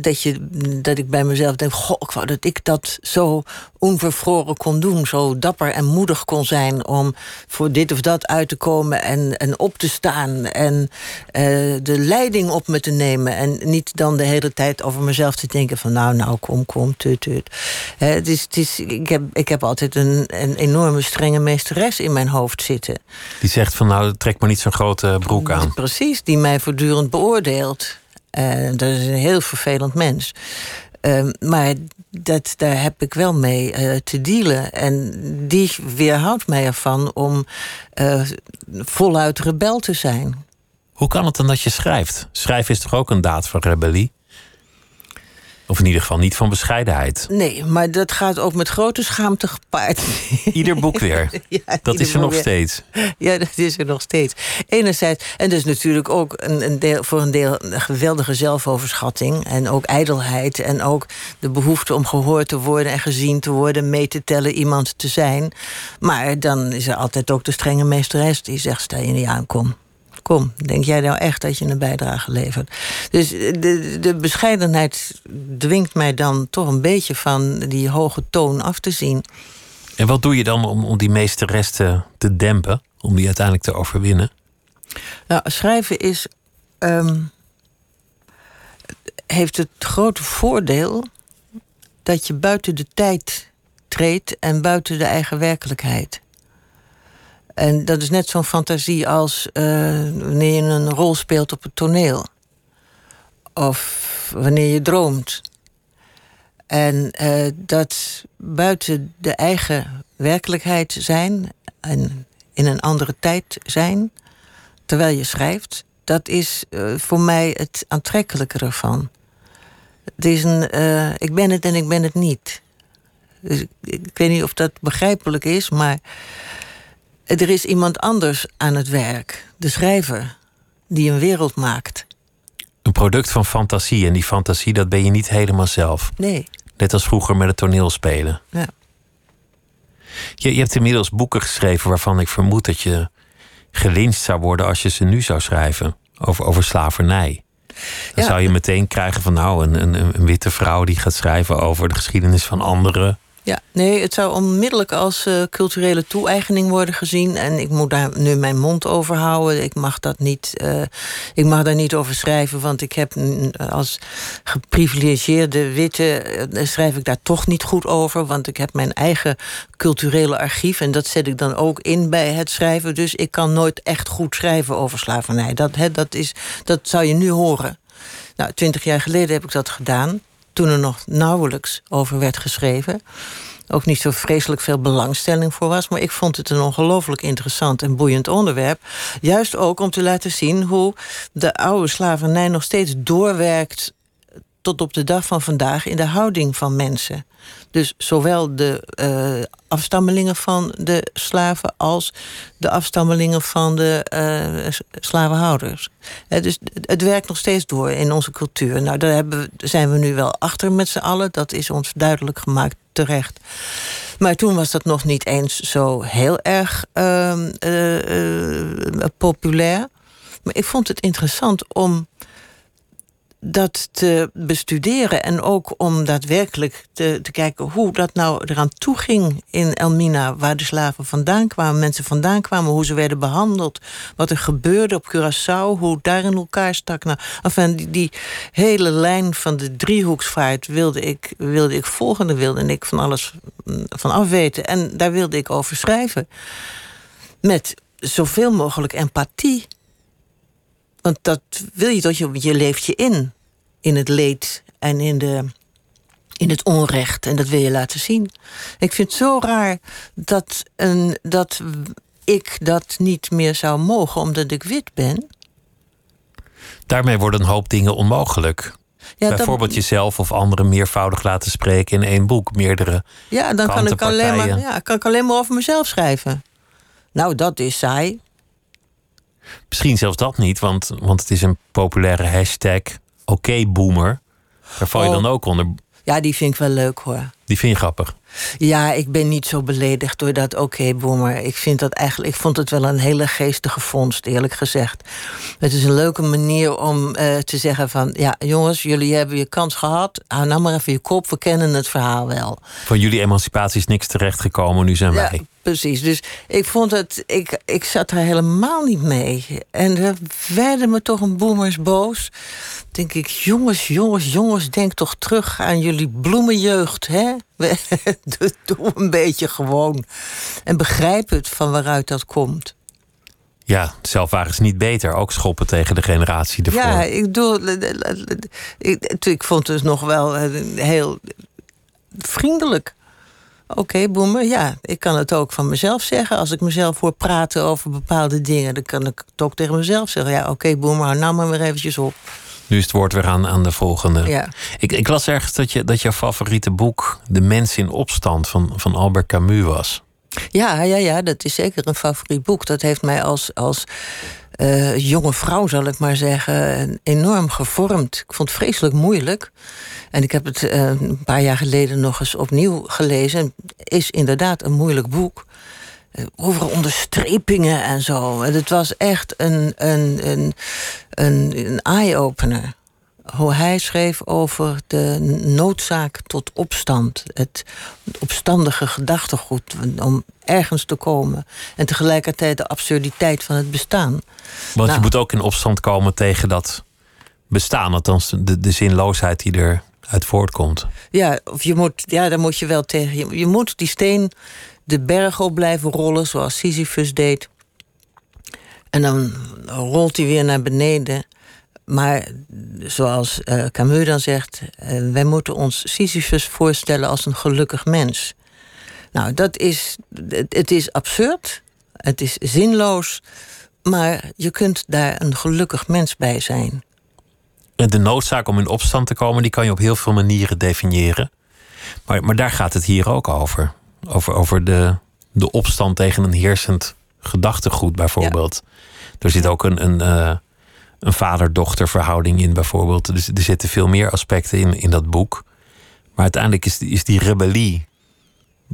Dat, je, dat ik bij mezelf denk, goh, ik wou dat ik dat zo onvervroren kon doen. Zo dapper en moedig kon zijn om voor dit of dat uit te komen en, en op te staan. En eh, de leiding op me te nemen. En niet dan de hele tijd over mezelf te denken van nou, nou, kom, kom, tut, tut. Het is, het is, ik, heb, ik heb altijd een, een enorme strenge meesteres in mijn hoofd zitten. Die zegt van nou, trek maar niet zo'n grote broek aan. Precies, die mij voortdurend beoordeelt. Eh, dat is een heel vervelend mens. Ehm, maar dat, daar heb ik wel mee eh, te dealen. En die weerhoudt mij ervan om eh, voluit rebel te zijn. Hoe kan het dan dat je schrijft? Schrijven is toch ook een daad van rebellie? Of in ieder geval niet van bescheidenheid. Nee, maar dat gaat ook met grote schaamte gepaard. Ieder boek weer. Ja, Dat is er nog weer. steeds. Ja, dat is er nog steeds. Enerzijds, en dus natuurlijk ook een, een deel, voor een deel een geweldige zelfoverschatting. En ook ijdelheid. En ook de behoefte om gehoord te worden en gezien te worden, mee te tellen, iemand te zijn. Maar dan is er altijd ook de strenge meesteres die zegt: stel je niet aan, kom. Denk jij nou echt dat je een bijdrage levert? Dus de, de bescheidenheid dwingt mij dan toch een beetje van die hoge toon af te zien. En wat doe je dan om, om die meesteres te, te dempen? Om die uiteindelijk te overwinnen? Nou, schrijven is. ehm, heeft het grote voordeel dat je buiten de tijd treedt en buiten de eigen werkelijkheid. En dat is net zo'n fantasie als eh, wanneer je een rol speelt op het toneel. Of wanneer je droomt. En eh, dat buiten de eigen werkelijkheid zijn en in een andere tijd zijn, terwijl je schrijft, dat is eh, voor mij het aantrekkelijke ervan. Het is een, ik ben het en ik ben het niet. Dus ik weet niet of dat begrijpelijk is, maar er is iemand anders aan het werk, de schrijver, die een wereld maakt. Een product van fantasie. En die fantasie, dat ben je niet helemaal zelf. Nee, Net als vroeger met het toneelspelen. ja. Je, je hebt inmiddels boeken geschreven waarvan ik vermoed dat je gelyncht zou worden als je ze nu zou schrijven. Over, over slavernij. Dan Ja. zou je meteen krijgen van nou, een, een, een witte vrouw die gaat schrijven over de geschiedenis van anderen. Ja, nee, het zou onmiddellijk als eh, culturele toe-eigening worden gezien. En ik moet daar nu mijn mond over houden. Ik mag dat niet. eh, ik mag daar niet over schrijven, want ik heb als geprivilegeerde witte eh, schrijf ik daar toch niet goed over. Want ik heb mijn eigen culturele archief. En dat zet ik dan ook in bij het schrijven. Dus ik kan nooit echt goed schrijven over slavernij. Dat, hè, dat, is, dat zou je nu horen. Nou, twintig jaar geleden heb ik dat gedaan. Toen er nog nauwelijks over werd geschreven. Ook niet zo vreselijk veel belangstelling voor was. Maar ik vond het een ongelooflijk interessant en boeiend onderwerp. Juist ook om te laten zien hoe de oude slavernij nog steeds doorwerkt tot op de dag van vandaag in de houding van mensen. Dus zowel de uh, afstammelingen van de slaven als de afstammelingen van de uh, slavenhouders. dus het werkt nog steeds door in onze cultuur. Nou, daar zijn we nu wel achter met z'n allen. Dat is ons duidelijk gemaakt terecht. Maar toen was dat nog niet eens zo heel erg uh, populair. Maar ik vond het interessant om dat te bestuderen en ook om daadwerkelijk te, te kijken hoe dat nou eraan toe ging in Elmina, waar de slaven vandaan kwamen, mensen vandaan kwamen, hoe ze werden behandeld, wat er gebeurde op Curaçao, hoe daar in elkaar stak. Nou, enfin, die, die hele lijn van de driehoeksvaart wilde ik, wilde ik volgen, daar wilde ik van alles mm, van afweten en daar wilde ik over schrijven. Met zoveel mogelijk empathie want dat wil je toch, je, je leeft je in. In het leed en in, de, in het onrecht. En dat wil je laten zien. Ik vind het zo raar dat, een, dat ik dat niet meer zou mogen omdat ik wit ben. Daarmee worden een hoop dingen onmogelijk. Ja, Bijvoorbeeld jezelf of anderen meervoudig laten spreken in één boek, meerdere. Ja, dan kan ik, alleen maar, ja, kan ik alleen maar over mezelf schrijven. Nou, dat is saai. Misschien zelfs dat niet, want, want het is een populaire hashtag. Oké, boomer. Daar val je oh. dan ook onder. Ja, die vind ik wel leuk hoor. Die vind je grappig? Ja, ik ben niet zo beledigd door dat oké, boomer. Ik vind dat eigenlijk, ik vond het wel een hele geestige vondst, eerlijk gezegd. Het is een leuke manier om uh, te zeggen van... ja, jongens, jullie hebben je kans gehad. Hou nou maar even je kop, we kennen het verhaal wel. Van jullie emancipatie is niks terechtgekomen, nu zijn wij precies. Dus ik vond het, ik, ik zat er helemaal niet mee. En er werden me toch een boemers boos. Denk ik, jongens, jongens, jongens, denk toch terug aan jullie bloemenjeugd, hè? Doe een beetje gewoon. En begrijp het van waaruit dat komt. Ja, zelf waren ze niet beter. Ook schoppen tegen de generatie ervoor. Ja, ik, doe, ik, ik vond het nog wel heel vriendelijk. Oké, okay, boemer, ja, ik kan het ook van mezelf zeggen. Als ik mezelf hoor praten over bepaalde dingen, dan kan ik het ook tegen mezelf zeggen. Ja, oké, okay, boemer, hou nou maar weer eventjes op. Nu is het woord weer aan, aan de volgende. Ja. Ik, ik las ergens dat, je, dat jouw favoriete boek De Mens in Opstand van, van Albert Camus was. Ja, ja, ja, dat is zeker een favoriet boek. Dat heeft mij als, als uh, jonge vrouw, zal ik maar zeggen, enorm gevormd. Ik vond het vreselijk moeilijk. En ik heb het uh, een paar jaar geleden nog eens opnieuw gelezen. Is inderdaad een moeilijk boek. Uh, overal onderstrepingen en zo. Het was echt een, een, een, een, een eye-opener hoe hij schreef over de noodzaak tot opstand. Het opstandige gedachtegoed om ergens te komen. En tegelijkertijd de absurditeit van het bestaan. Want je nou. moet ook in opstand komen tegen dat bestaan. Althans, de, de zinloosheid die eruit voortkomt. Ja, of je moet, ja, daar moet je wel tegen. Je, moet die steen de berg op blijven rollen, zoals Sisyphus deed. En dan rolt hij weer naar beneden. Maar zoals uh, Camus dan zegt, uh, wij moeten ons Sisyphus voorstellen als een gelukkig mens. Nou, dat is, het is absurd, het is zinloos, maar je kunt daar een gelukkig mens bij zijn. De noodzaak om in opstand te komen, die kan je op heel veel manieren definiëren. Maar, maar daar gaat het hier ook over. Over, over de, de opstand tegen een heersend gedachtegoed, bijvoorbeeld. Er zit ook een, een, uh, een vader-dochter verhouding in, bijvoorbeeld. Dus er zitten veel meer aspecten in, in dat boek. Maar uiteindelijk is, is die rebellie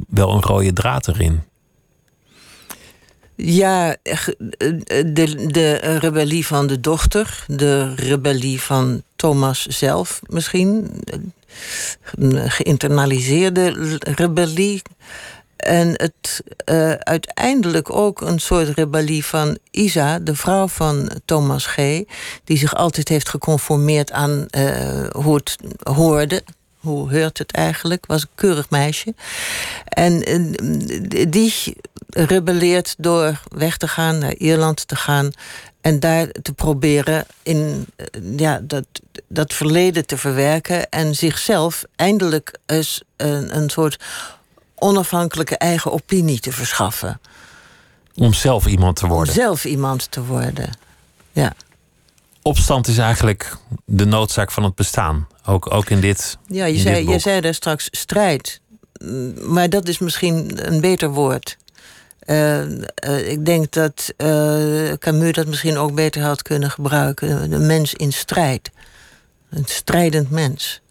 wel een rode draad erin. Ja, de, de rebellie van de dochter, de rebellie van Thomas zelf misschien, een geïnternaliseerde rebellie. En het uh, uiteindelijk ook een soort rebellie van Isa, de vrouw van Thomas G., die zich altijd heeft geconformeerd aan hoe het hoorde. Hoe heurt het eigenlijk? Was een keurig meisje. En die rebelleert door weg te gaan, naar Ierland te gaan. En daar te proberen in ja, dat, dat verleden te verwerken. En zichzelf eindelijk eens een, een soort onafhankelijke eigen opinie te verschaffen. Om zelf iemand te worden. Om zelf iemand te worden, ja. Opstand is eigenlijk de noodzaak van het bestaan. Ook, ook in dit. Ja, je zei, je zei daar straks strijd. Maar dat is misschien een beter woord. Eh, eh, ik denk dat eh, Camus dat misschien ook beter had kunnen gebruiken. De mens in strijd. Een strijdend mens.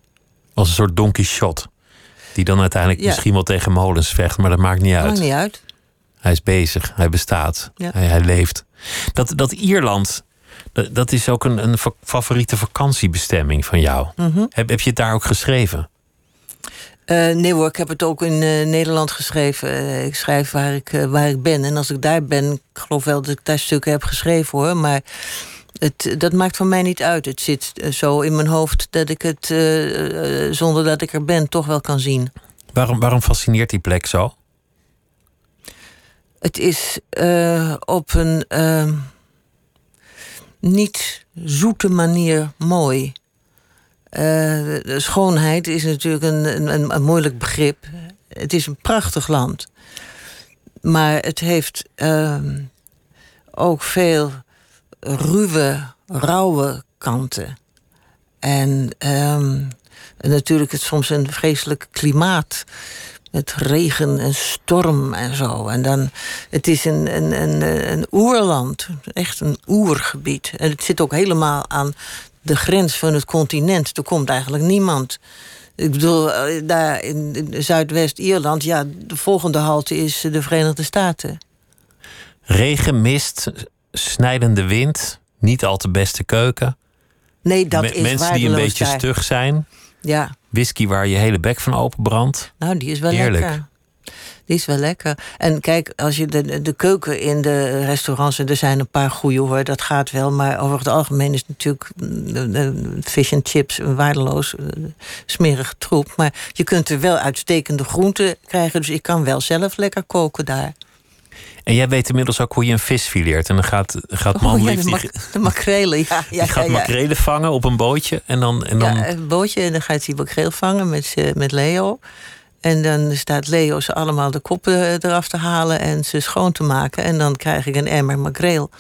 Als een soort Don Quixote. Die dan uiteindelijk Ja. misschien wel tegen molens vecht, maar dat maakt niet uit. Maakt niet uit. Hij is bezig, hij bestaat, Ja. hij, hij leeft. Dat, dat Ierland, dat, dat is ook een, een fa- favoriete vakantiebestemming van jou. Mhm. heb, heb je het daar ook geschreven? Eh, nee hoor, ik heb het ook in eh, Nederland geschreven. Eh, ik schrijf waar ik, eh, waar ik ben. En als ik daar ben, ik geloof wel dat ik daar stukken heb geschreven hoor. Maar het, dat maakt voor mij niet uit. Het zit eh, zo in mijn hoofd dat ik het, eh, eh, zonder dat ik er ben, toch wel kan zien. Waarom, waarom fascineert die plek zo? Het is eh, op een eh, niet zoete manier mooi. Eh, schoonheid is natuurlijk een, een, een moeilijk begrip. Het is een prachtig land. Maar het heeft ehm, ook veel ruwe, rauwe kanten. En ehm, natuurlijk het soms een vreselijk klimaat. Met regen en storm en zo. En dan, het is een, een, een, een oerland. Echt een oergebied. En het zit ook helemaal aan de grens van het continent. Er komt eigenlijk niemand. Ik bedoel, eh, daar in Zuidwest-Ierland... ja, de volgende halte is de Verenigde Staten. Regen, mist, snijdende wind, niet al te beste keuken. Nee, dat Me- is mensen die een beetje stug zijn. Ja, Whisky waar je hele bek van openbrandt. nou, die is wel Heerlijk. lekker. Die is wel lekker. En kijk, als je de, de keuken in de restaurants... en er zijn een paar goede hoor, dat gaat wel... maar over het algemeen is natuurlijk mm, eh, fish and chips waardeloos, eh, smerige troep. Maar je kunt er wel uitstekende groenten krijgen... dus ik kan wel zelf lekker koken daar. En jij weet inmiddels ook hoe je een vis fileert. En dan gaat, gaat man Oh ja, de, die, de makrelen, ja. ja, die ja, gaat makrelen vangen op een bootje. En dan, en dan Ja, een bootje en dan gaat hij makreel vangen met, met Leo. En dan staat Leo ze allemaal de koppen eh, eraf te halen en ze schoon te maken. En dan krijg ik een emmer makreel.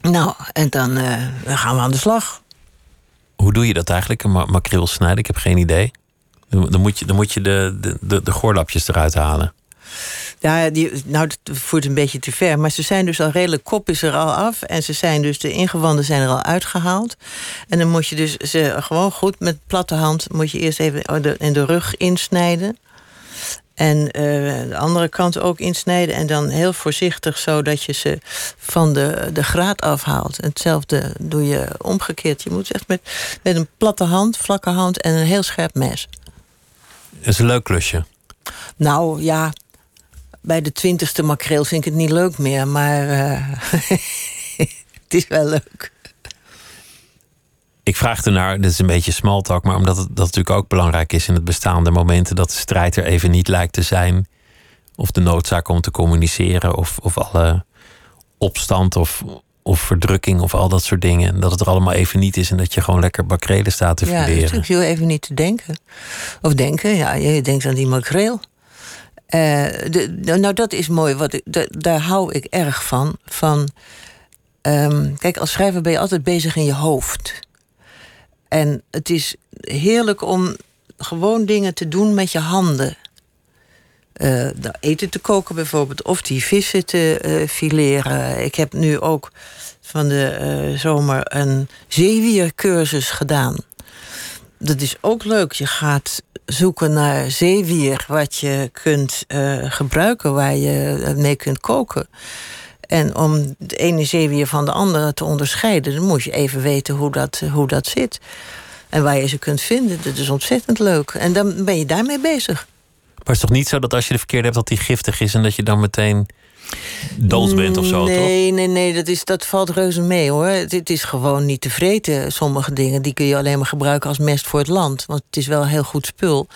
Nou, en dan, eh, dan gaan we aan de slag. Hoe doe je dat eigenlijk, een ma- makreel snijden? Ik heb geen idee. Dan dan moet je, dan moet je de, de, de, de goorlapjes eruit halen. Ja, die, nou, dat voert een beetje te ver. Maar ze zijn dus al redelijk, kop is er al af. En ze zijn dus, de ingewanden zijn er al uitgehaald. En dan moet je dus ze gewoon goed met platte hand... moet je eerst even de, in de rug insnijden. En eh, de andere kant ook insnijden. En dan heel voorzichtig, zodat je ze van de, de graad afhaalt. En hetzelfde doe je omgekeerd. Je moet echt met, met een platte hand, vlakke hand en een heel scherp mes. Dat is een leuk klusje. Nou ja, bij de twintigste makreel vind ik het niet leuk meer, maar eh, het is wel leuk. Ik vraag ernaar, dit is een beetje small talk, maar omdat het dat natuurlijk ook belangrijk is in het bestaande momenten dat de strijd er even niet lijkt te zijn. Of de noodzaak om te communiceren, of, of alle opstand of, of verdrukking of al dat soort dingen. Dat het er allemaal even niet is en dat je gewoon lekker makrelen staat te Ja, verderen. natuurlijk heel even niet te denken. Of denken, ja, je denkt aan die makreel. Eh, nou, dat is mooi. Wat ik, da- daar hou ik erg van. van ehm, kijk, als schrijver ben je altijd bezig in je hoofd. En het is heerlijk om gewoon dingen te doen met je handen. Nou, eten te koken bijvoorbeeld, of die vissen te eh, fileren. Ik heb nu ook van de zomer een zeewiercursus gedaan. Dat is ook leuk. Je gaat zoeken naar zeewier wat je kunt eh, gebruiken, waar je mee kunt koken. En om de ene zeewier van de andere te onderscheiden, dan moet je even weten hoe dat, hoe dat zit. En waar je ze kunt vinden. Dat is ontzettend leuk. En dan ben je daarmee bezig. Maar het is toch niet zo dat als je de verkeerde hebt, dat die giftig is en dat je dan meteen dood bent of zo, toch? Nee, nee, nee, dat, is, dat valt reuze mee hoor. Het, het is gewoon niet te vreten. Sommige dingen die kun je alleen maar gebruiken als mest voor het land. Want het is wel heel goed spul.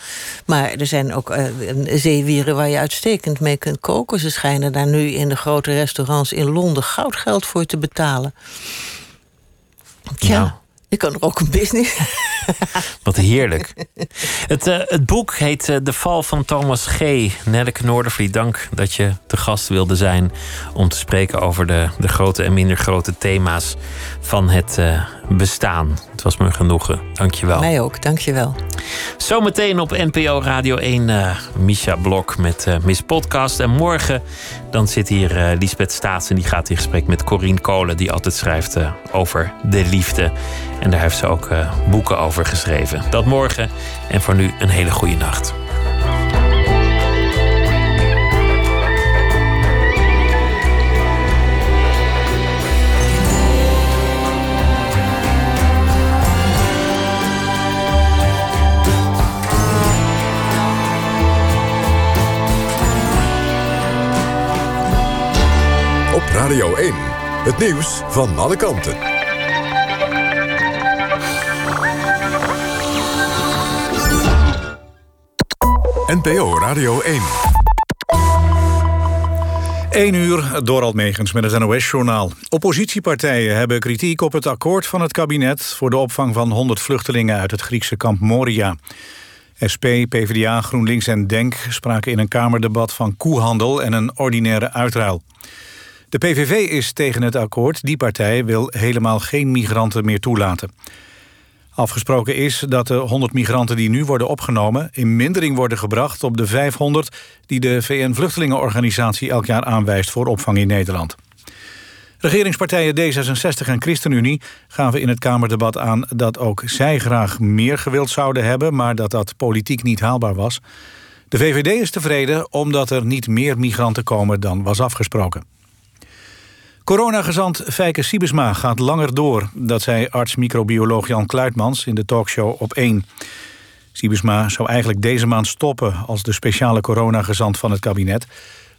Maar er zijn ook eh, zeewieren waar je uitstekend mee kunt koken. Ze schijnen daar nu in de grote restaurants in Londen goudgeld voor te betalen. Ja, Nou. Je kan er ook een business, Wat heerlijk. Het, uh, het boek heet uh, De Val van Thomas G. Nelleke Noordervliet, dank dat je te gast wilde zijn... om te spreken over de, de grote en minder grote thema's van het uh, bestaan. Het was me een genoegen. Dank je wel. Mij ook, dank je wel. Zometeen op NPO Radio 1 uh, Misha Blok met Miss Podcast. En morgen dan zit hier Lisbeth Staats en die gaat in gesprek met Corine Kolen... die altijd schrijft over de liefde. En daar heeft ze ook boeken over geschreven. Dat morgen en voor nu een hele goede nacht. Radio 1. Het nieuws van alle kanten. NPO Radio 1. 1 uur, Dorald Megens met het NOS-journaal. Oppositiepartijen hebben kritiek op het akkoord van het kabinet... voor de opvang van 100 vluchtelingen uit het Griekse kamp Moria. SP, PvdA, GroenLinks en DENK spraken in een Kamerdebat van koehandel... en een ordinaire uitruil. De PVV is tegen het akkoord. Die partij wil helemaal geen migranten meer toelaten. Afgesproken is dat de 100 migranten die nu worden opgenomen... in mindering worden gebracht op de 500... die de VN-vluchtelingenorganisatie elk jaar aanwijst voor opvang in Nederland. Regeringspartijen D66 en ChristenUnie gaven in het Kamerdebat aan... dat ook zij graag meer gewild zouden hebben... maar dat dat politiek niet haalbaar was. De VVD is tevreden omdat er niet meer migranten komen dan was afgesproken. Coronagezant Fijke Siebesma gaat langer door. Dat zei arts-microbioloog Jan Kluitmans in de talkshow op 1. Siebesma zou eigenlijk deze maand stoppen... als de speciale coronagezant van het kabinet.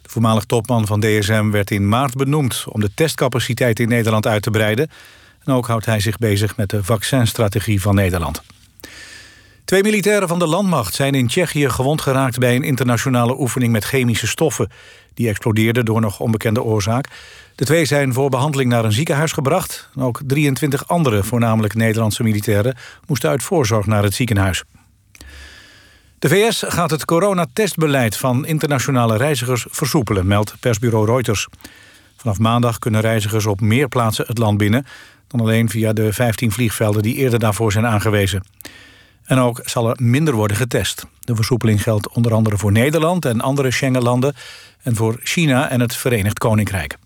De voormalig topman van DSM werd in maart benoemd... om de testcapaciteit in Nederland uit te breiden. En ook houdt hij zich bezig met de vaccinstrategie van Nederland. Twee militairen van de landmacht zijn in Tsjechië gewond geraakt... bij een internationale oefening met chemische stoffen. Die explodeerden door nog onbekende oorzaak. De twee zijn voor behandeling naar een ziekenhuis gebracht. Ook 23 andere, voornamelijk Nederlandse militairen... moesten uit voorzorg naar het ziekenhuis. De VS gaat het coronatestbeleid van internationale reizigers versoepelen... meldt persbureau Reuters. Vanaf maandag kunnen reizigers op meer plaatsen het land binnen... dan alleen via de 15 vliegvelden die eerder daarvoor zijn aangewezen. En ook zal er minder worden getest. De versoepeling geldt onder andere voor Nederland en andere Schengenlanden... en voor China en het Verenigd Koninkrijk.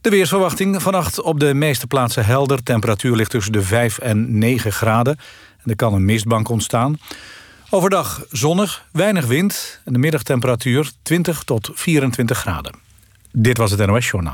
De weersverwachting vannacht op de meeste plaatsen helder. Temperatuur ligt tussen de 5 en 9 graden. En er kan een mistbank ontstaan. Overdag zonnig, weinig wind en de middagtemperatuur 20 tot 24 graden. Dit was het NOS Journaal.